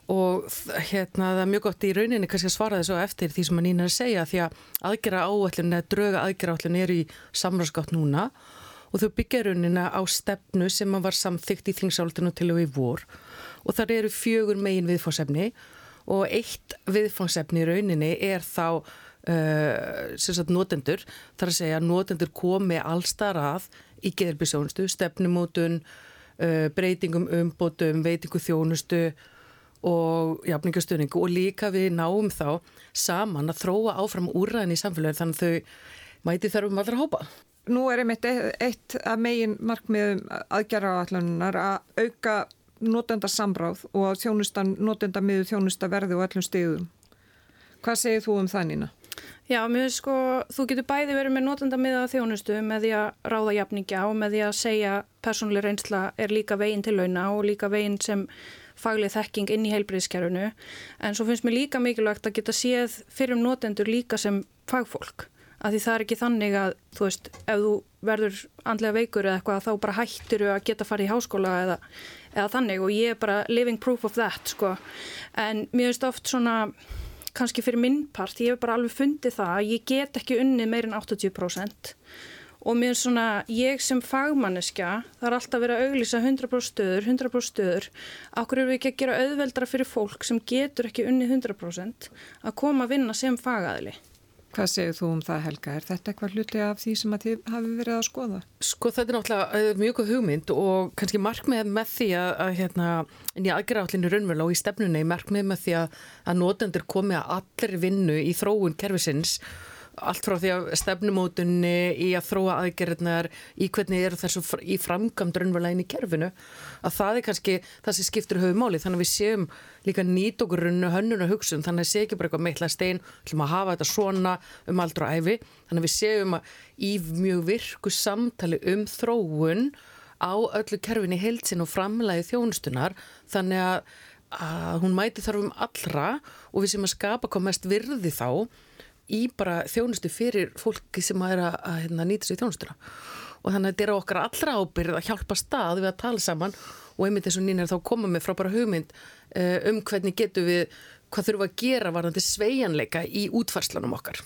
Speaker 6: og hérna, það er mjög gott í rauninni kannski að svara þessu eftir því sem að nýna að segja því að aðgerra áallun eða dröga aðgerra áallun er í samræðsgátt núna og og þau byggja raunina á stefnu sem var samþygt í þingsáltinu til og í vor. Og þar eru fjögur megin viðfónsefni og eitt viðfónsefni í rauninni er þá uh, notendur, þar að segja notendur komi allstar að í geðarbísjónustu, stefnumótun uh, breytingum, umbótum veitingu þjónustu og jafningastöningu og líka við náum þá saman að þróa áfram úrræðin í samfélagi þannig að þau mæti þarfum allra hópa
Speaker 1: nú er einmitt eitt af megin markmiðum aðgerra áallunar að auka notenda samráð og notenda miður þjónusta verði og öllum stíðum. Hvað segir þú um það nýna?
Speaker 6: Já, mér sko, þú getur bæði verið með notenda miða þjónustu með því að ráða jafningja og með því að segja persónuleg reynsla er líka veginn til launa og líka veginn sem fagleg þekking inn í heilbreyðskerfunu en svo finnst mér líka mikilvægt að geta séð fyrir um notendur líka sem fagfólk að því það er ekki þannig að þú veist, ef þú verður andlega veikur eða eitthvað þá bara hættir þú að geta farið í háskóla eða, eða þannig. Og ég er bara living proof of that sko. En mér finnst oft svona kannski fyrir minn part, ég hef bara alveg fundið það að ég get ekki unni meirinn 80% og mér svona, ég sem fagmanneskja, það er alltaf verið að auglýsa 100% stöður, 100% stöður, okkur eru við ekki að gera auðveldra fyrir fólk sem getur ekki unni 100% að koma að vinna sem fagaðli.
Speaker 1: Hvað segir þú um það Helga? Er þetta eitthvað hluti af því sem þið hafi verið að skoða?
Speaker 7: Sko þetta er náttúrulega uh, mjög hugmynd og kannski markmið með því að, að hérna, en ég aðgjara allir raunverulega og í stefnunni markmið með því að, að notendur komi að allir vinnu í þróun kervisins allt frá því að stefnumótunni í að þróa aðgerðnar í hvernig eru þessu í framkvæmd raunverulega inn í kerfinu að það er kannski það sem skiptur höfumáli þannig að við séum líka nýt okkur runnu hönnun og hugsun. Þannig að sé ekki bara eitthvað meitla stein hlum að hafa þetta svona um aldra og æfi þannig að við séum að í mjög virku samtali um þróun á öllu kerfinu heilsin og framlægi þjónustunar þannig að, að hún mæti þarfum allra og við séum að skapa mest virði þá í bara þjónustu fyrir fólki sem að er að, hérna, nýta sér þjónustuna og þannig að þetta er okkar allra ábyrð að hjálpa stað við að tala saman og einmitt eins og nýnir þá koma með frá bara hugmynd uh, um hvernig getum við hvað þurfum að gera varðandi sveianleika í útfarslanum okkar.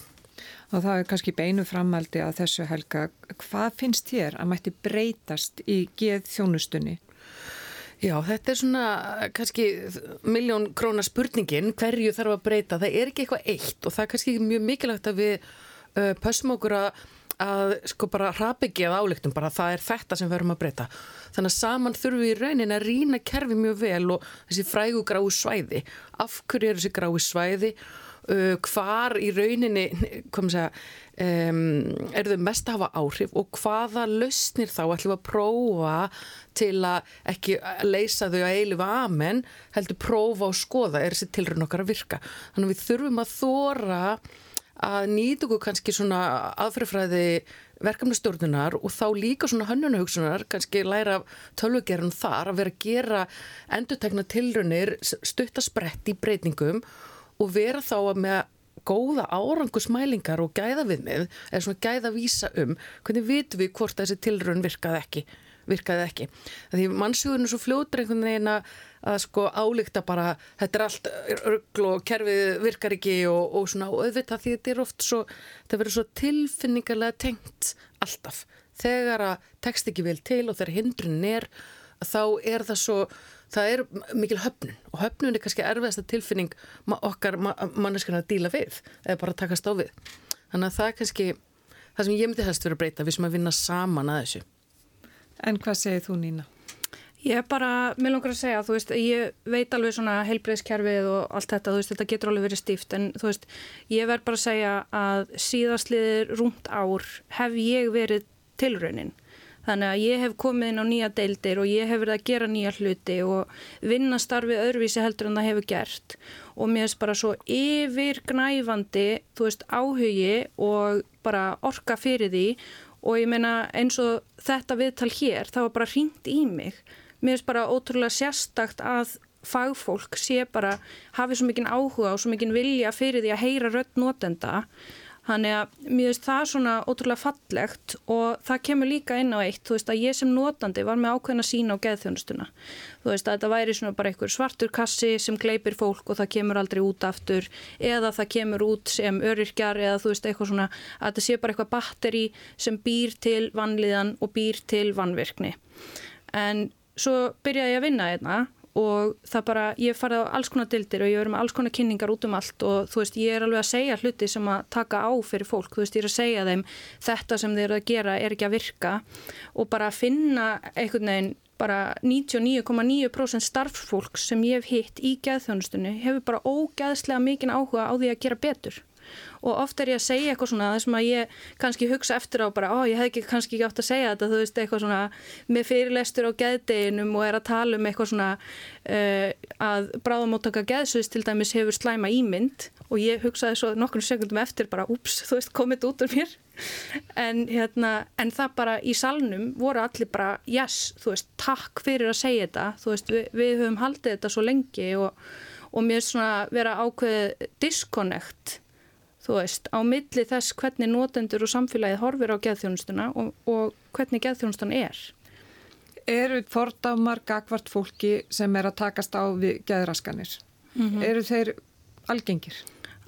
Speaker 1: Og það er kannski beinu framaldi að þessu helga. Hvað finnst þér að mætti breytast í geð þjónustunni?
Speaker 7: Já, þetta er svona kannski miljón krónar spurningin, hverju þarf að breyta, það er ekki eitthvað eitt og það er kannski mjög mikilvægt að við uh, pössum okkur að, að sko bara hrappegi að álíktum, bara það er þetta sem við verum að breyta. Þannig að saman þurfum við í raunin að rína kerfi mjög vel og þessi frægu grái svæði, af hverju eru þessi grái svæði uh, hvar í rauninni segja, um, eru þau mest að hafa áhrif og hvaða lausnir þá ætlum að prófa til að ekki leysa þau að eilifa amen heldur prófa og skoða er þessi tilrönd okkar að virka. Þannig að við þurfum að þóra að nýta okkur kannski svona aðfrifræði verkefnastjórnunar og þá líka svona hönnunahugsunar, kannski læra tölvugerðun þar að vera að gera endurtegna tilrönir, stuttasprett í breytingum og vera þá með góða árangusmælingar og gæða við með, eða svona gæða vísa um hvernig vitum við hvort þessi tilrönd virkaði ekki, virkaði ekki. Því mannsugurinn er svo fljótur einhvern veginn að, að sko álíkta bara þetta er allt örgl og kerfið virkar ekki og, og svona auðvitað því þetta er oft svo, það verður svo tilfinningarlega tengt alltaf. Þegar að tekst ekki vel til og þegar hindrun er, þá er það svo það er mikil höfnun og höfnun er kannski erfiðasta tilfinning okkar manneskana að díla við eða bara að takast á við. Þannig að það er kannski það sem ég myndi helst verið að breyta við sem að vinna saman að þessu.
Speaker 1: En hvað segir þú Nína?
Speaker 6: Ég er bara, mér langar að segja, þú veist, ég veit alveg svona heilbreyðskerfið og allt þetta, þú veist, þetta getur alveg verið stíft, en þú veist, ég verð bara að segja að síðastliðir rúmt ár hef ég verið tilraunin Þannig að ég hef komið inn á nýja deildir og ég hef verið að gera nýja hluti og vinna starfið öðruvísi heldur en það hefur gert. Og mér er bara svo yfirgnæfandi, þú veist, áhugi og bara orka fyrir því. Og ég meina eins og þetta viðtal hér, það var bara hringt í mig. Mér er bara ótrúlega sérstakt að fagfólk sé bara hafið svo mikinn áhuga og svo mikinn vilja fyrir því að heyra rödd notenda Þannig að mér finnst það svona ótrúlega fallegt og það kemur líka inn á eitt, þú veist að ég sem notandi var með ákveðin að sína á geðþjónustuna. Þú veist að þetta væri svona bara einhver svartur kassi sem gleipir fólk og það kemur aldrei út aftur eða það kemur út sem öryrkjar eða þú veist eitthvað svona að þetta sé bara eitthvað batteri sem býr til vannliðan og býr til vannvirkni. En svo byrjaði ég að vinna einna og það bara, ég farið á alls konar dildir og ég verið með alls konar kynningar út um allt og þú veist, ég er alveg að segja hluti sem að taka á fyrir fólk, þú veist, ég er að segja þeim þetta sem þeir eru að gera er ekki að virka og bara að finna einhvern veginn, bara 99,9% starffólk sem ég hef hitt í geðþjónustunni hefur bara ógeðslega mikinn áhuga á því að gera betur og oft er ég að segja eitthvað svona þess að ég kannski hugsa eftir á bara, ó ég hef ekki kannski ekki átt að segja þetta, þú veist, eitthvað svona með fyrirlestur á geðdeginum og er að tala um eitthvað svona uh, að bráðamóttaka geðsvist til dæmis hefur slæma ímynd og ég hugsaði svo nokkur sekundum eftir bara, ups, þú veist, komið út úr mér. En hérna, en það bara í salnum voru allir bara, yes, þú veist, takk fyrir að segja þetta, þú veist, við, við höfum haldið þetta svo lengi og, og mér svona vera ákveðið disconnect þú veist, á milli þess hvernig notendur og samfélagið horfir á geðþjónustuna og, og hvernig geðþjónustan er.
Speaker 1: Eru fordamar gagvart fólki sem er að takast á við geðraskanir? Mm -hmm. Eru þeir algengir?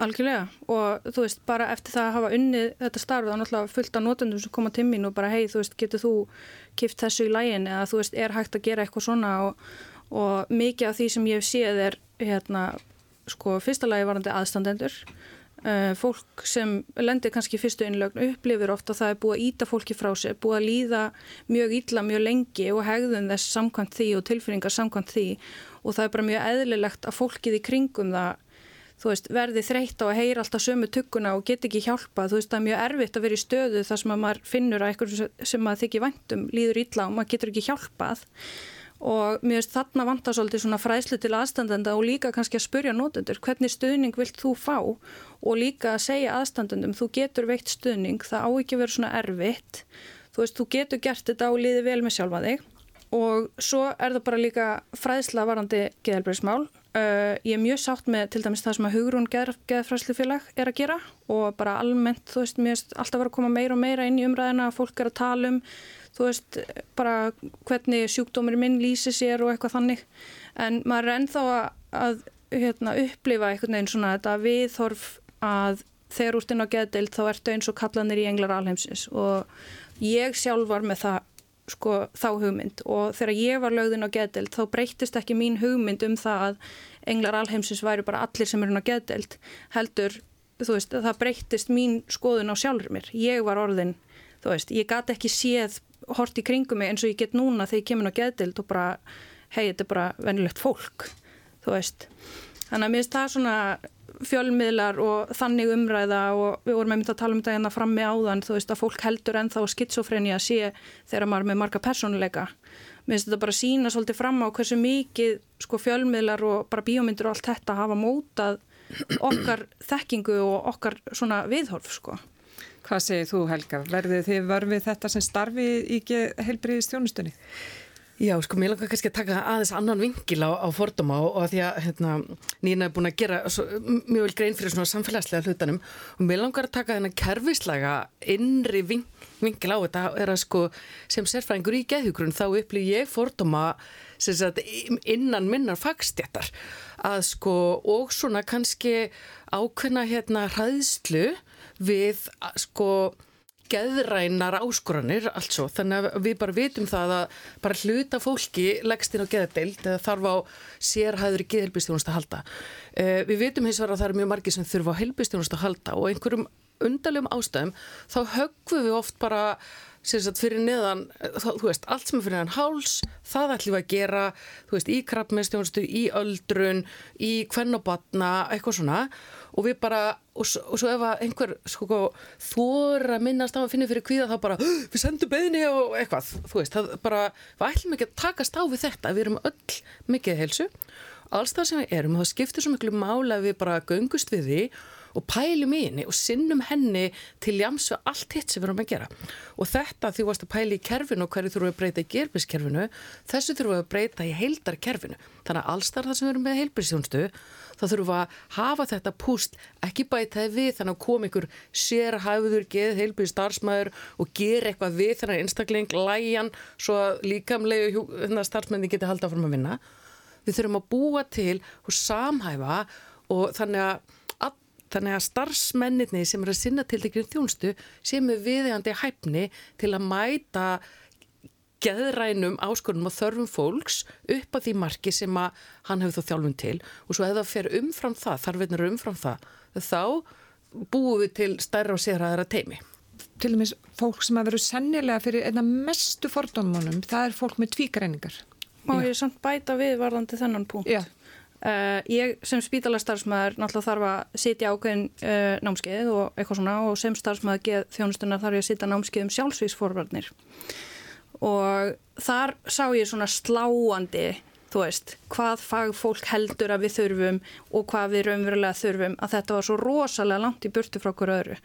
Speaker 6: Algjörlega og þú veist bara eftir það að hafa unnið þetta starf þá náttúrulega fullt af notendum sem koma til mín og bara hei þú veist getur þú kipt þessu í lægin eða þú veist er hægt að gera eitthvað svona og, og mikið af því sem ég séð er hérna sko fyrsta lagi varandi aðstandendur fólk sem lendir kannski fyrstu innlögn upplifir ofta að það er búið að íta fólki frá sig, búið að líða mjög ítla mjög lengi og hegðun þess samkvæmt því og tilfinningar samkvæmt því. Og það er bara mjög eðlilegt að fólkið í kringum það veist, verði þreytt á að heyra alltaf sömu tugguna og get ekki hjálpa, þú veist, það er mjög erfitt að vera í stöðu þar sem að maður finnur að eitthvað sem maður þykir væntum líður ítla og maður getur ekki hjálpað og mér veist þarna vantar svolítið svona fræslu til aðstandenda og líka kannski að spurja nótundur hvernig stuðning vilt þú fá? Og líka að segja aðstandendum þú getur veikt stuðning, það á ekki verið svona erfitt, þú veist, þú getur gert þetta og liði vel með sjálfa þig. Og svo er það bara líka fræðsla varandi geðelbreysmál Uh, ég er mjög sátt með til dæmis það sem að Hugrún geðfræslufélag er að gera og bara almennt, þú veist, mér er alltaf verið að koma meira og meira inn í umræðina að fólk er að tala um, þú veist, bara hvernig sjúkdómur minn lýsi sér og eitthvað þannig, en maður er ennþá að, hérna, upplifa einhvern veginn svona þetta viðhorf að þegar úr stinn á geðdeild þá ertu eins og kallanir í englar alheimsins. Og ég sjálf var með það sko þá hugmynd. Og þegar ég var lögðin á geðdelt þá breytist ekki mín hugmynd um það að englar alheimsins væri bara allir sem eru á geðdelt heldur, þú veist, það breytist mín skoðun á sjálfur mér. Ég var orðin, þú veist, ég gæti ekki séð hort í kringum mig eins og ég get núna þegar ég kemur á geðdelt og bara hei, þetta er bara venilegt fólk, þú veist. Þannig að mér finnst það svona fjölmiðlar og þannig umræða og við vorum einmitt að tala um þetta hérna frammi áðan þú veist að fólk heldur ennþá skitsofreni að sé þegar maður er með marga personleika mér finnst þetta bara sína svolítið fram á hversu mikið sko fjölmiðlar og bara bíómyndir og allt þetta hafa mótað okkar þekkingu og okkar svona viðhorf sko
Speaker 1: Hvað segir þú Helga? Verðið þið vörfið þetta sem starfi í heilbriði stjónustunni?
Speaker 7: Já, sko, mér langar kannski að taka aðeins annan vingil á, á fordóma og, og því að hérna, Nína er búin að gera svo, mjög vel grein fyrir svona samfélagslega hlutanum og mér langar að taka þennan kerfislega innri ving, vingil á þetta er að sko sem sérfræðingur í geðhugrun þá upplýð ég fordóma sagt, innan minnar fagstjættar að sko og svona kannski ákveðna hérna hraðslu við sko geðrænar áskoranir allt svo, þannig að við bara vitum það að bara hluta fólki leggst inn á geðdeild eða þarf á sérhæður í geðhelbistjónust að halda. Uh, við vitum hins vegar að það eru mjög margir sem þurfa á helbistjónust að halda og einhverjum undarlegum ástæðum þá höggum við oft bara Sagt, fyrir neðan, þú veist, allt sem er fyrir neðan háls, það ætlum við að gera þú veist, í krabbmestjónustu, í öldrun, í kvennabatna eitthvað svona. Og við bara og, og svo ef einhver sko, þóra minnast á að finna fyrir kvíða þá bara, við sendum beðni og eitthvað. Þú veist, það bara, við ætlum ekki að takast á við þetta, við erum öll mikið helsu, alls það sem við erum það skiptir svo miklu mála að við bara göngust við því og pælum í henni og sinnum henni til jams og allt hitt sem við erum að gera. Og þetta því varst að pæli í kerfinu og hverju þurfum við að breyta í gerfiskerfinu þessu þurfum við að breyta í heildarkerfinu. Þannig að allstar það sem við erum með heilbrísjónstu þá þurfum við að hafa þetta púst ekki bætaði við þannig að koma ykkur sérhæfður, geð heilbríð starfsmæður og gera eitthvað við þannig að einstakling læjan svo líkamlegu hérna, starfsmændi geti halda áfram að vinna. Við þurfum að búa til og samhæfa og þannig að Þannig að starfsmenninni sem er að sinna til þeirri þjónstu sem er viðjandi hæfni til að mæta geðrænum áskorunum og þörfum fólks upp að því marki sem að hann hefur þá þjálfun til og svo ef það fer umfram það, þarfinir umfram það, þá búum við til stærra og sérhæðara teimi.
Speaker 1: Til og með fólk sem að veru sennilega fyrir einna mestu fordónunum, það er fólk með tvíkreiningar.
Speaker 6: Má ég samt bæta við varðandi þennan punkt?
Speaker 1: Já.
Speaker 6: Uh, ég sem spítalastarfsmæður náttúrulega þarf að sitja ákveðin uh, námskeið og eitthvað svona og sem starfsmæður geð þjónustunar þarf ég að sitja námskeið um sjálfsvísforvarnir og þar sá ég svona sláandi þú veist, hvað fagfólk heldur að við þurfum og hvað við raunverulega þurfum að þetta var svo rosalega langt í burtu frá okkur öðru.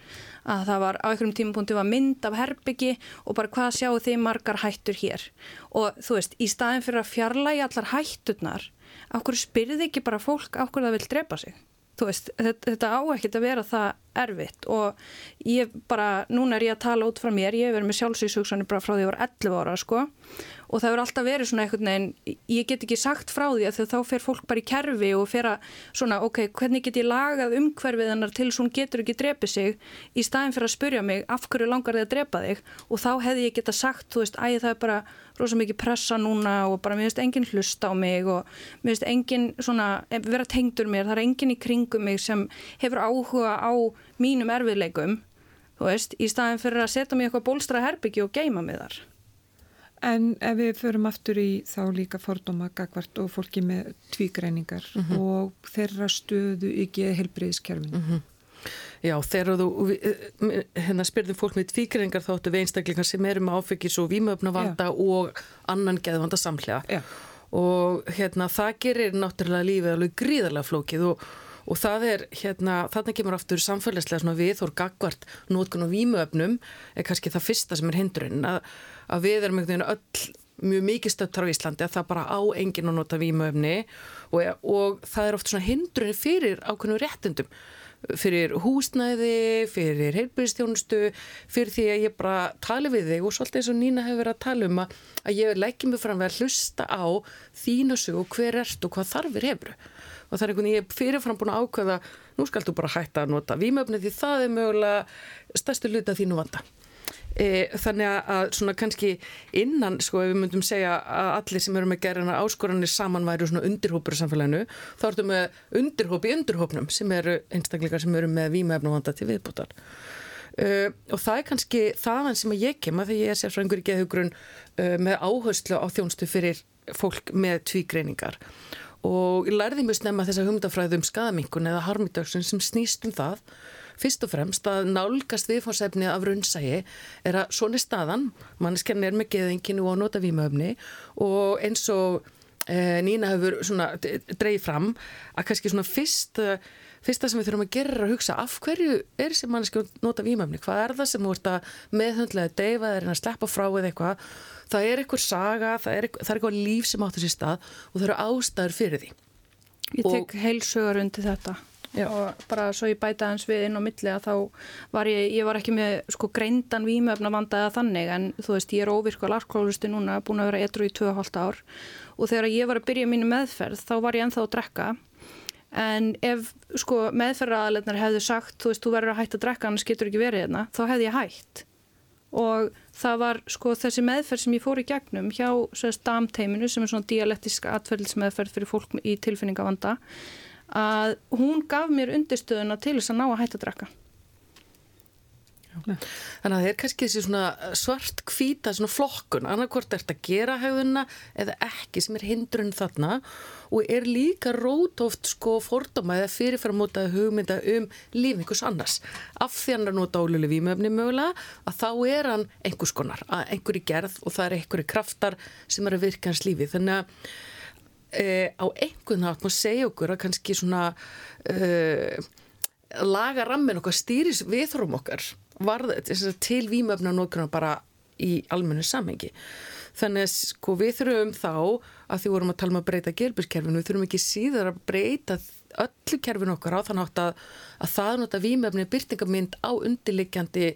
Speaker 6: Að það var á einhverjum tímapunktu var mynd af herbyggi og bara hvað sjáu þið margar hættur hér? Og þú veist, í staðin fyrir að fjarlægi allar hætturnar Áhverju spyrði ekki bara fólk áhverju það vil drepa sig? Veist, þetta, þetta á ekkert að vera það erfitt og ég bara, núna er ég að tala út frá mér, ég hef verið með sjálfsvíkshugsanir bara frá því að ég var 11 ára sko og það verður alltaf verið svona einhvern veginn, ég get ekki sagt frá því að þá fer fólk bara í kerfi og fer að svona, ok, hvernig get ég lagað umhverfið hennar til svo hún getur ekki drepið sig í staðin fyrir að spurja mig af hverju langar þið að drepa þig og þá hefði ég geta sagt, þú veist, æði það er bara rosa mikið pressa núna og bara mér finnst enginn hlusta á mig og mér finnst enginn svona, vera tengdur mér, það er enginn í kringum mig sem hefur áhuga á mínum erfiðleikum, þú veist, í staðin fyrir að setja mig eitthvað bólstra herbyggi og geima mig þar.
Speaker 1: En ef við förum aftur í þá líka fordóma gagvart og fólki með tvígreiningar mm -hmm. og þeirra stöðu í geðhelbriðiskerfinu. Mm -hmm.
Speaker 7: Já, þegar þú eh, hérna, spyrðum fólk með tvígreiningar þá áttu við einstaklingar sem eru með áfengis og výmöfnavanda og annan geðvanda samhlega. Já. Og hérna, það gerir náttúrulega lífið alveg gríðarlega flókið og og það er hérna, þarna kemur aftur samfélagslega svona við og gagvart nótkun og výmöfnum er kannski það fyrsta sem er hindurinn að að við erum einhvern veginn öll mjög mikið stöttar á Íslandi að það bara á engin að nota vímöfni og, og það er oft svona hindrunni fyrir ákveðnum réttindum. Fyrir húsnæði, fyrir heilbyrðistjónustu, fyrir því að ég bara tali við þig og svolítið eins og Nína hefur verið að tala um að, að ég leggjum mig fram við að hlusta á þínu sög og hver ert og hvað þarfir hefur. Og það er einhvern veginn ég fyrirfram búin að ákveða nú skaldu bara hætta að nota vímöfni því það er mögulega stærstu luta þínu vanda E, þannig að svona kannski innan sko ef við myndum segja að allir sem eru með gerðina áskoranir saman væru svona undirhópur í samfélaginu þá ertum við undirhóp í undirhópnum sem eru einstakleikar sem eru með výmæfnavanda til viðbútar e, og það er kannski þaðan sem ég kem að því ég er sérfræðingur í geðhugrun e, með áherslu á þjónstu fyrir fólk með tvígreiningar. Og ég lærði mjög snemma þessa humdafræðum skadamingun eða harmidöksun sem snýst um það fyrst og fremst að nálgast viðfórsefni af raunsægi er að svona staðan, manneskjarni er með geðinginu og nota výmöfni og eins og e, Nína hefur dreigð fram að kannski svona fyrst fyrsta sem við þurfum að gera er að hugsa af hverju er þessi manneski að nota výmöfni hvað er það sem þú ert að meðhundlega deyfa eða að sleppa frá eða eitthvað? Það er eitthvað saga, það er, það er eitthvað líf sem áttur sér stað og það eru ástæður fyrir því.
Speaker 6: Ég tek heilsugar undir þetta Já. og bara svo ég bæta hans við inn á milli að þá var ég, ég var ekki með sko greindan výmöfna vandaða þannig en þú veist ég er óvirkval alkoholisti núna búin að vera etru í 2,5 ár. Og þegar ég var að byrja mínu meðferð þá var ég enþá að drekka. En ef sko meðferðaraðalegnar hefðu sagt þú veist þú verður að hætta að drekka annars getur ekki verið hérna þá hefði ég hætt. Og það var sko þessi meðferð sem ég fór í gegnum hjá damteiminu sem er svona dialektiska atferðlismeðferð fyrir fólk í tilfinningavanda að hún gaf mér undirstöðuna til þess að ná að hætta að drakka.
Speaker 7: Þannig að það er kannski þessi svart kvíta flokkun, annarkort er þetta að gera hegðuna eða ekki sem er hindrun þarna og er líka rót oft sko fordóma eða fyrirframótaði hugmynda um lífingus annars. Af því hann er nota óluleg výmöfni mögulega að þá er hann einhvers konar, einhverju gerð og það er einhverju kraftar sem er að virka hans lífi. Þannig að uh, á einhvern nátt má segja okkur að kannski svona uh, laga rammin okkar stýris viðhrum okkar varð til výmöfna nokkuna bara í almennu samhengi. Þannig að sko við þurfum þá að því vorum að tala um að breyta gerbískerfinu við þurfum ekki síðar að breyta öllu kerfin okkar á þann átt að, að það nota výmöfni byrtingamind á undirlikjandi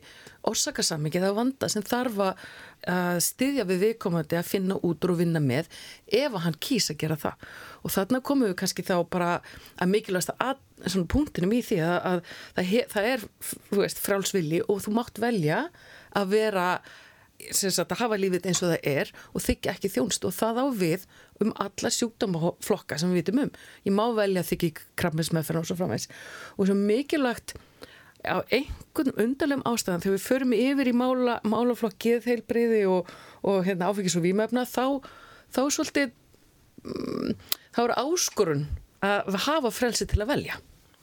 Speaker 7: orsakasammingi það vanda sem þarf að styðja við viðkomandi að finna út og vinna með ef að hann kýsa að gera það. Og þarna komum við kannski þá bara að mikilvægast að punktinum í því að, að það, það er veist, frálsvilli og þú mátt velja að vera sagt, hafa lífið eins og það er og þykja ekki þjónst og það á við um alla sjúkdómaflokka sem við vitum um. Ég má velja þykja krabminsmeðferð og svo framvegs og svo mikilvægt á einhvern undarlegum ástæðan þegar við förum yfir í mála, málaflokkið heilbreyði og, og hérna, áfengis og výmöfna þá, þá svolítið um, þá er áskorun að hafa frelsi til að velja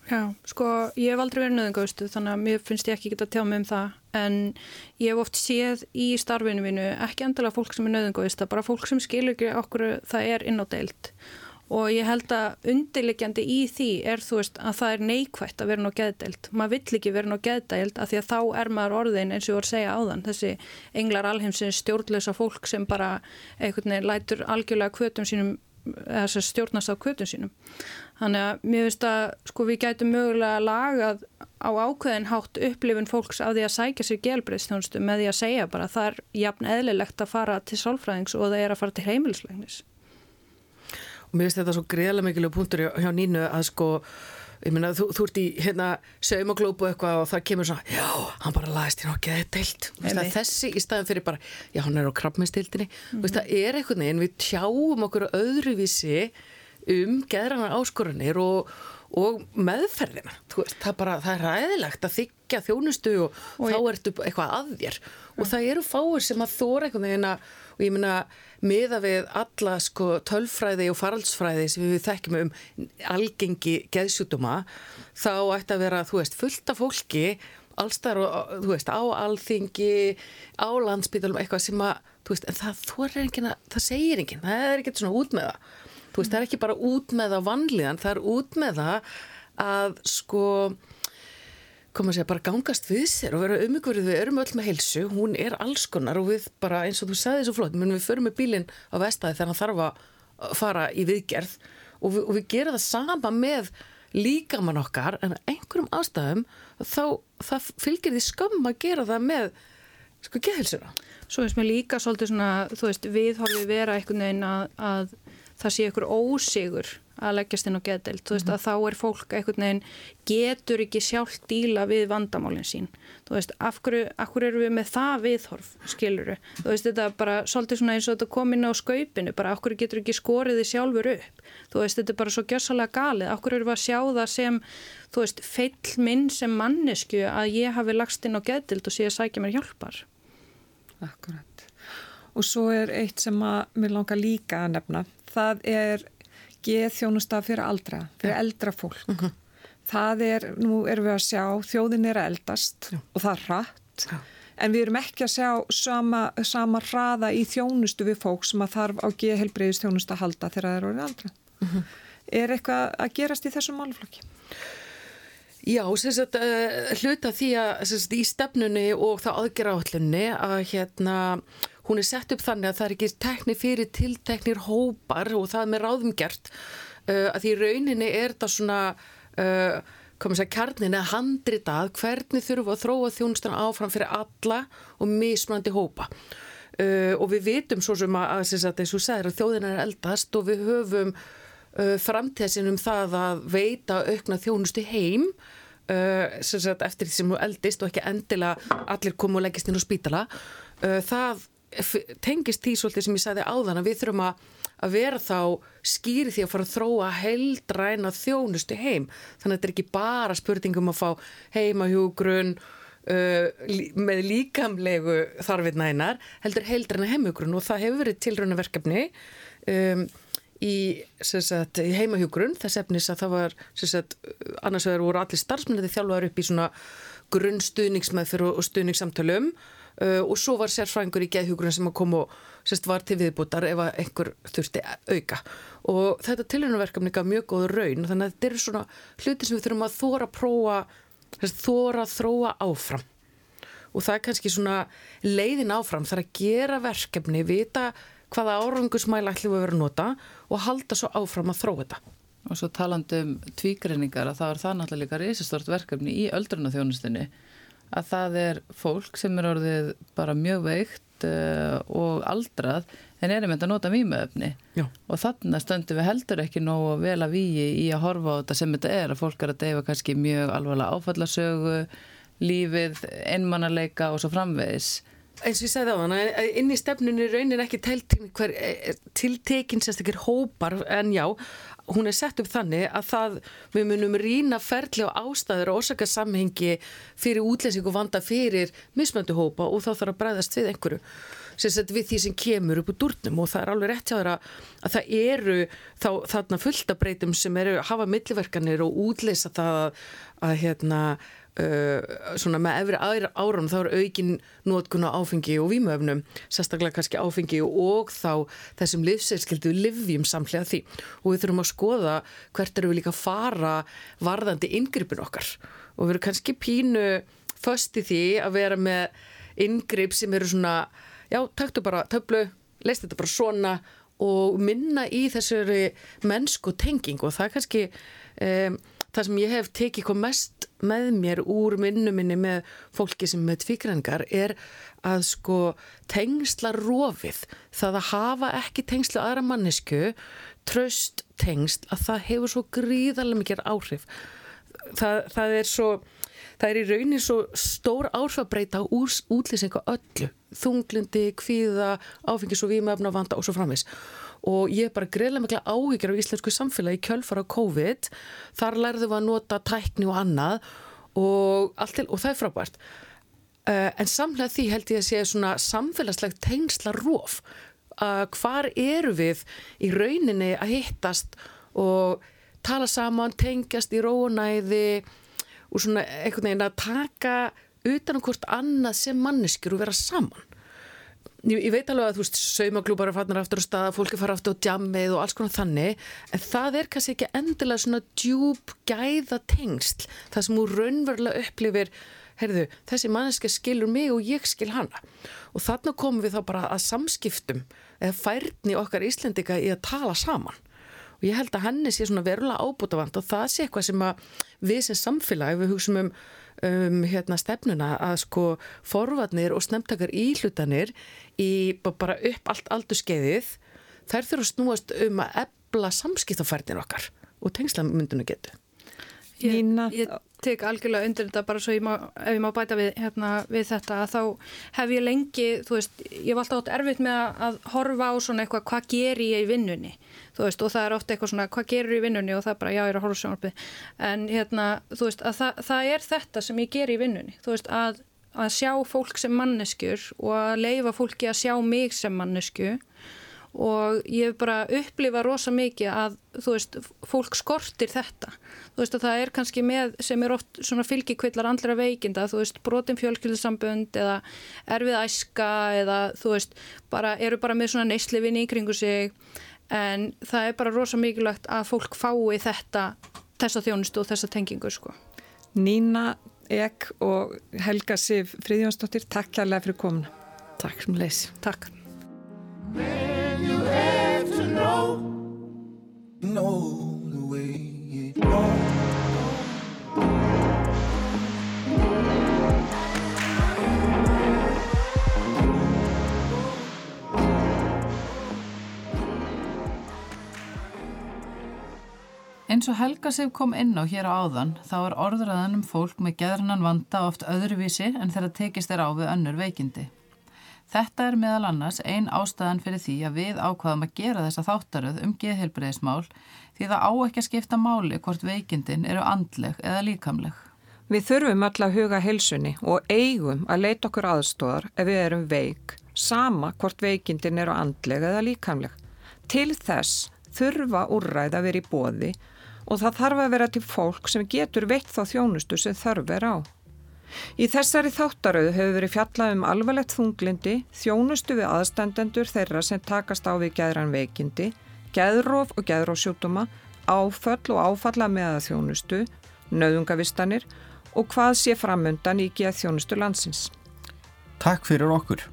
Speaker 6: Já, sko ég hef aldrei verið nöðungaustu þannig að mér finnst ég ekki geta að tjá mig um það. En ég hef oft séð í starfinu mínu ekki endilega fólk sem er nöðungausta bara fólk sem skilur ekki okkur það er inn á deilt og ég held að undirliggjandi í því er þú veist að það er neikvægt að vera ná geðdeild. Maður vill ekki vera ná geðdeild af því að þá er maður orðin eins og ég voru að segja áðan þessi englar alheimsins stjórnlösa fólk sem bara veginn lætur algjörlega kvötum sínum eða stjórnast á kvötun sínum. Þannig að mér finnst að sko við gætum mögulega lagað á ákveðin hátt upplifun fólks af því að sækja sér gelbreyðstjónustu með því að segja bara að það er jafn eðlilegt að fara til sálfræðings og það er að fara til heimilislegnis.
Speaker 7: Og mér finnst þetta svo greiðlega mikilvæg punktur hjá Nínu að sko ég meina þú, þú ert í hérna saumaglópu eitthvað og það kemur svona já, hann bara laðist hérna og geði deilt þessi í staðin fyrir bara, já hann er á krabbmestildinni, mm -hmm. það er eitthvað en við tjáum okkur öðruvísi um geðrana áskorunir og, og meðferðina. Veist, það, bara, það er ræðilegt að þykja þjónustu og, og þá ertu eitthvað að þér. Og það eru fáir sem að þóra eitthvað en að og ég minna miða við alla sko tölfræði og faraldsfræði sem við þekkjum um algengi geðsjútuma þá ætti að vera, þú veist, fullt af fólki allstar og, þú veist, á alþingi, á landsbytalum eitthvað sem að, þú veist, en það er enginn að, það segir enginn, það er ekkert svona út með það, þú veist, það er ekki bara út með það vanlíðan, það er út með það að sko koma að segja, bara gangast við sér og vera umhverfið, við erum öll með heilsu, hún er alls konar og við bara eins og þú sagði svo flott, við förum með bílinn á vestæði þegar hann þarf að fara í viðgerð og við, við gerum það sama með líkamann okkar en einhverjum ástæðum þá það fylgir því skömm að gera það með sko geðhilsuna.
Speaker 6: Svo finnst mér líka svolítið svona, þú veist, við horfum við vera einhvern veginn að, að það sé ykkur ósigur að leggjast inn á geðdelt, þú veist -hmm. að þá er fólk einhvern veginn getur ekki sjálf díla við vandamálinn sín. Þú veist, af hverju, af hverju eru við með það viðhorf, skiluru, þú veist þetta bara svolítið svona eins og þetta kom inn á skaupinu bara af hverju getur ekki skoriði sjálfur upp? Þú veist, þetta er bara svo gjössalega galið. Af hverju eru við að sjá það sem þú veist, feill minn sem mannesku að ég hafi lagst inn á geðdelt og sé að sækja mér hjálpar?
Speaker 1: Akkurat. Og svo er eitt sem að mér langar líka að nefna það er geð þjónusta fyrir aldra, fyrir ja. eldra fólk. Mhm. -huh. Það er, nú erum við að sjá, þjóðin er að eldast ja. og það er rætt, ja. en við erum ekki að sjá sama, sama hraða í þjónustu við fólk sem að þarf á geð helbreyðist þjónusta að halda þegar það er orðið aldra. Mhm. -huh. Er eitthvað að gerast í þessum málflokki?
Speaker 7: Já, sagt, uh, hluta því að sagt, í stefnunni og það aðgerra átlunni að hérna hún er sett upp þannig að það er ekki tekni fyrir tilteknir hópar og það er með ráðum gert uh, að því rauninni er það svona uh, komið sér kjarnin að handritað hvernig þurfum að þróa þjónustan áfram fyrir alla og mismandi hópa. Uh, og við vitum svo sem að, að, að þessu segir að þjóðin er eldast og við höfum uh, framtíðsinn um það að veita aukna þjónusti heim Uh, sagt, eftir því sem þú eldist og ekki endilega allir komu og leggist inn á spítala. Uh, það tengist því svolítið sem ég sagði áðan að við þurfum að, að vera þá skýri því að fara að þróa heildræna þjónustu heim. Þannig að þetta er ekki bara spurningum að fá heimahjúgrun uh, með líkamlegu þarfið nænar heldur heildræna heimahjúgrun og það hefur verið tilröna verkefni um, í, í heimahjúgrun þess efnis að það var sagt, annars vegar voru allir starfsmennið þjálfaður upp í svona grunnstuðningsmeðfyrir og stuðningssamtölum Uh, og svo var sérfræðingur í geðhjúgrun sem kom og sérst, var til viðbútar ef einhver þurfti auka. Og þetta tilhörnuverkefni gaf mjög góð raun þannig að þetta eru svona hluti sem við þurfum að þóra prófa sérst, þóra þróa áfram. Og það er kannski svona leiðin áfram þar að gera verkefni vita hvaða árangusmæla ætlum við að vera að nota og halda svo áfram að þróa þetta.
Speaker 2: Og svo talandum tvígreiningar að það er það náttúrulega líka reysistort verkefni í öldrunaþjónustinni að það er fólk sem er orðið bara mjög veikt uh, og aldrað en erum þetta að nota mýmöfni og þannig stöndum við heldur ekki nógu vel að výi í að horfa á þetta sem þetta er að fólk er að deyfa kannski mjög alvarlega áfallasögu, lífið, einmannarleika og svo framvegis.
Speaker 7: Eins og ég segði á þann að inn í stefnunni raunin ekki tiltekinn sérstakir hópar en já hún er sett upp þannig að það við munum rína ferli á ástæður og orsakasamhengi fyrir útlensing og vanda fyrir mismöndu hópa og þá þarf að bræðast við einhverju. Sérstaklega við því sem kemur upp úr durnum og það er alveg rétt hjá þeirra að það eru þá þarna fulltabreitum sem eru að hafa milliverkanir og útleysa það að, hérna svona með efri árum þá er aukin nótkunna áfengi og výmöfnum sérstaklega kannski áfengi og þá þessum livsseilskildu livjum samlega því. Og við þurfum að skoða hvert eru við líka að fara varðandi inngripin okkar. Og við erum kannski pínu först í því að vera með inngrip sem eru svona já, taktu bara töflu, leist þetta bara svona og minna í þessari mennsku tenging og það kannski um, það sem ég hef tekið kom mest með mér úr minnuminni með fólki sem með tvíkrengar er að sko tengsla rofið. Það að hafa ekki tengslu aðra mannesku tröst tengsl að það hefur svo gríðarlega mikið áhrif. Það, það er svo það er í raunin svo stór áhrif að breyta útlýsingu öllu. Þunglindi, kvíða, áfengis og výmöfna vanda og svo framis og ég er bara greiðlega mikla áhyggjur á íslensku samfélagi kjölfara COVID. Þar lærðum við að nota tækni og annað og, til, og það er frábært. Uh, en samlega því held ég að sé svona samfélagslegt tengsla róf uh, hvar eru við í rauninni að hittast og tala saman, tengjast í rónæði og svona einhvern veginn að taka utan um hvort annað sem manneskjur og vera saman ég, ég veit alveg að þú veist saumaglúpar að fatna aftur á staða, fólki fara aftur á djammið og alls konar þannig en það er kannski ekki endilega svona djúb gæða tengsl það sem þú raunverulega upplifir heyrðu, þessi manneska skilur mig og ég skil hana. Og þarna komum við þá bara að samskiptum eða færni okkar Íslendika í að tala saman. Og ég held að henni sé svona verulega ábútafant og það sé eitthvað sem að við sem samfélag, við hugsaum um um, hérna, stefnuna að sko forvarnir og snemtakar íhlutanir í bara upp allt aldur skeiðið þær þurfa að snúast um að ebla samskiptafærtin okkar og tengslamundinu getur.
Speaker 6: Ég, ég tek algjörlega undir þetta bara svo ég má, ef ég má bæta við, hérna, við þetta þá hef ég lengi, þú veist, ég var alltaf átt erfitt með að, að horfa á svona eitthvað hvað ger ég í vinnunni veist, og það er ofta eitthvað svona, hvað gerur í vinnunni og það er bara, já, ég er að horfa sjónarpið en hérna, þú veist, að það, það er þetta sem ég ger í vinnunni, þú veist, að, að sjá fólk sem manneskjur og að leifa fólki að sjá mig sem mannesku og ég hef bara upplifað rosa mikið að, þú veist, fólk skortir þetta, þú veist, að það er kannski með sem er oft svona fylgikvillar andra veikinda, þú veist, brotin fjölkjöldssambund eða erfið æska eða, þú veist, bara, eru bara með svona neyslifinni í kringu sig en það er bara rosa mikilvægt að fólk fái þetta þessa þjónustu og þessa tengingu sko.
Speaker 1: Nína Ek og Helga Sif Fríðjónsdóttir, takk kærlega fyrir komuna.
Speaker 7: Takk sem leys.
Speaker 1: Takk.
Speaker 2: Eins og Helga Sif kom inn á hér á áðan þá er orðræðan um fólk með geðrannan vanda oft öðruvísi en þeirra tekist er á við önnur veikindi. Þetta er meðal annars ein ástæðan fyrir því að við ákvaðum að gera þessa þáttaröð um geðheilbreyðismál því það á ekki að skipta máli hvort veikindin eru andleg eða líkamleg.
Speaker 1: Við þurfum alltaf að huga heilsunni og eigum að leita okkur aðstóðar ef við erum veik, sama hvort veikindin eru andleg eða líkamleg. Til þess þurfa úrræð að vera í bóði og það þarf að vera til fólk sem getur veitt þá þjónustu sem þarf er á. Í þessari þáttaröðu hefur verið fjallað um alvarlegt þunglindi, þjónustu við aðstandendur þeirra sem takast á við gæðran veikindi, gæðróf og gæðrófsjútuma, áföll og áfalla með að þjónustu, nöðungavistanir og hvað sé framöndan í geð þjónustu landsins.
Speaker 3: Takk fyrir okkur.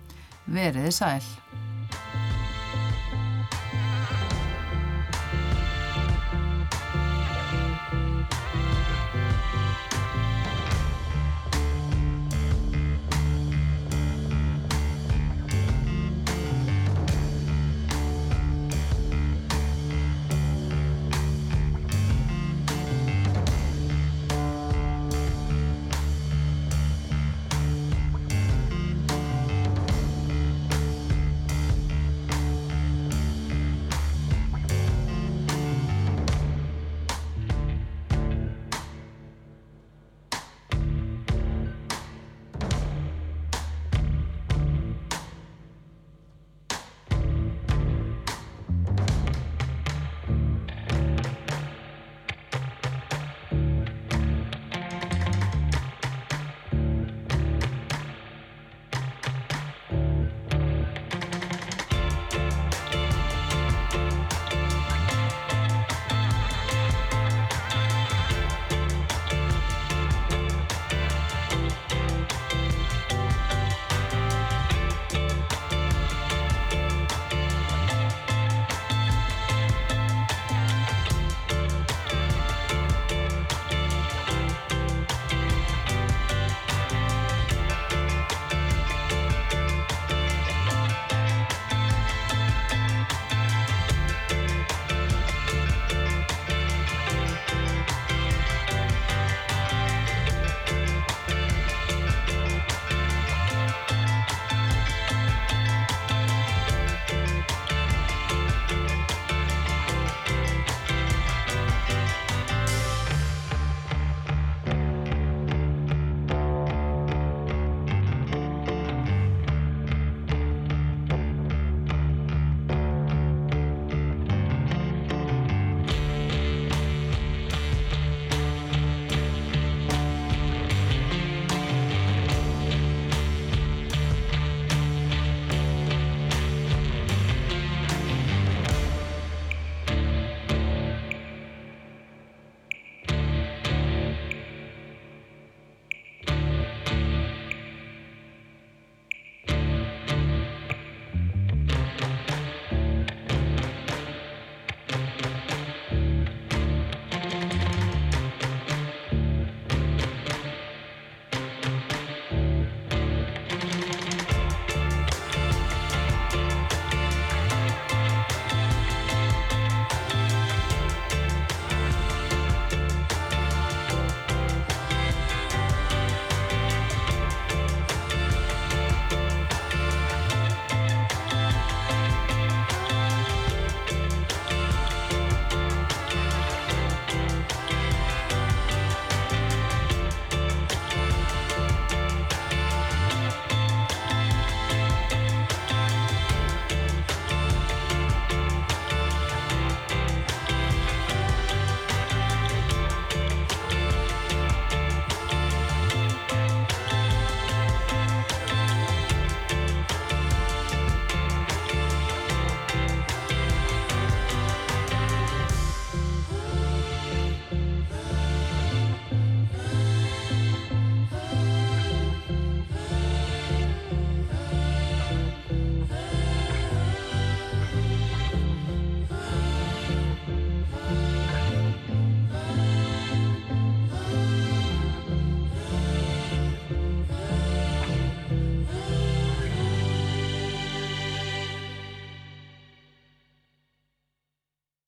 Speaker 2: Veriði sæl.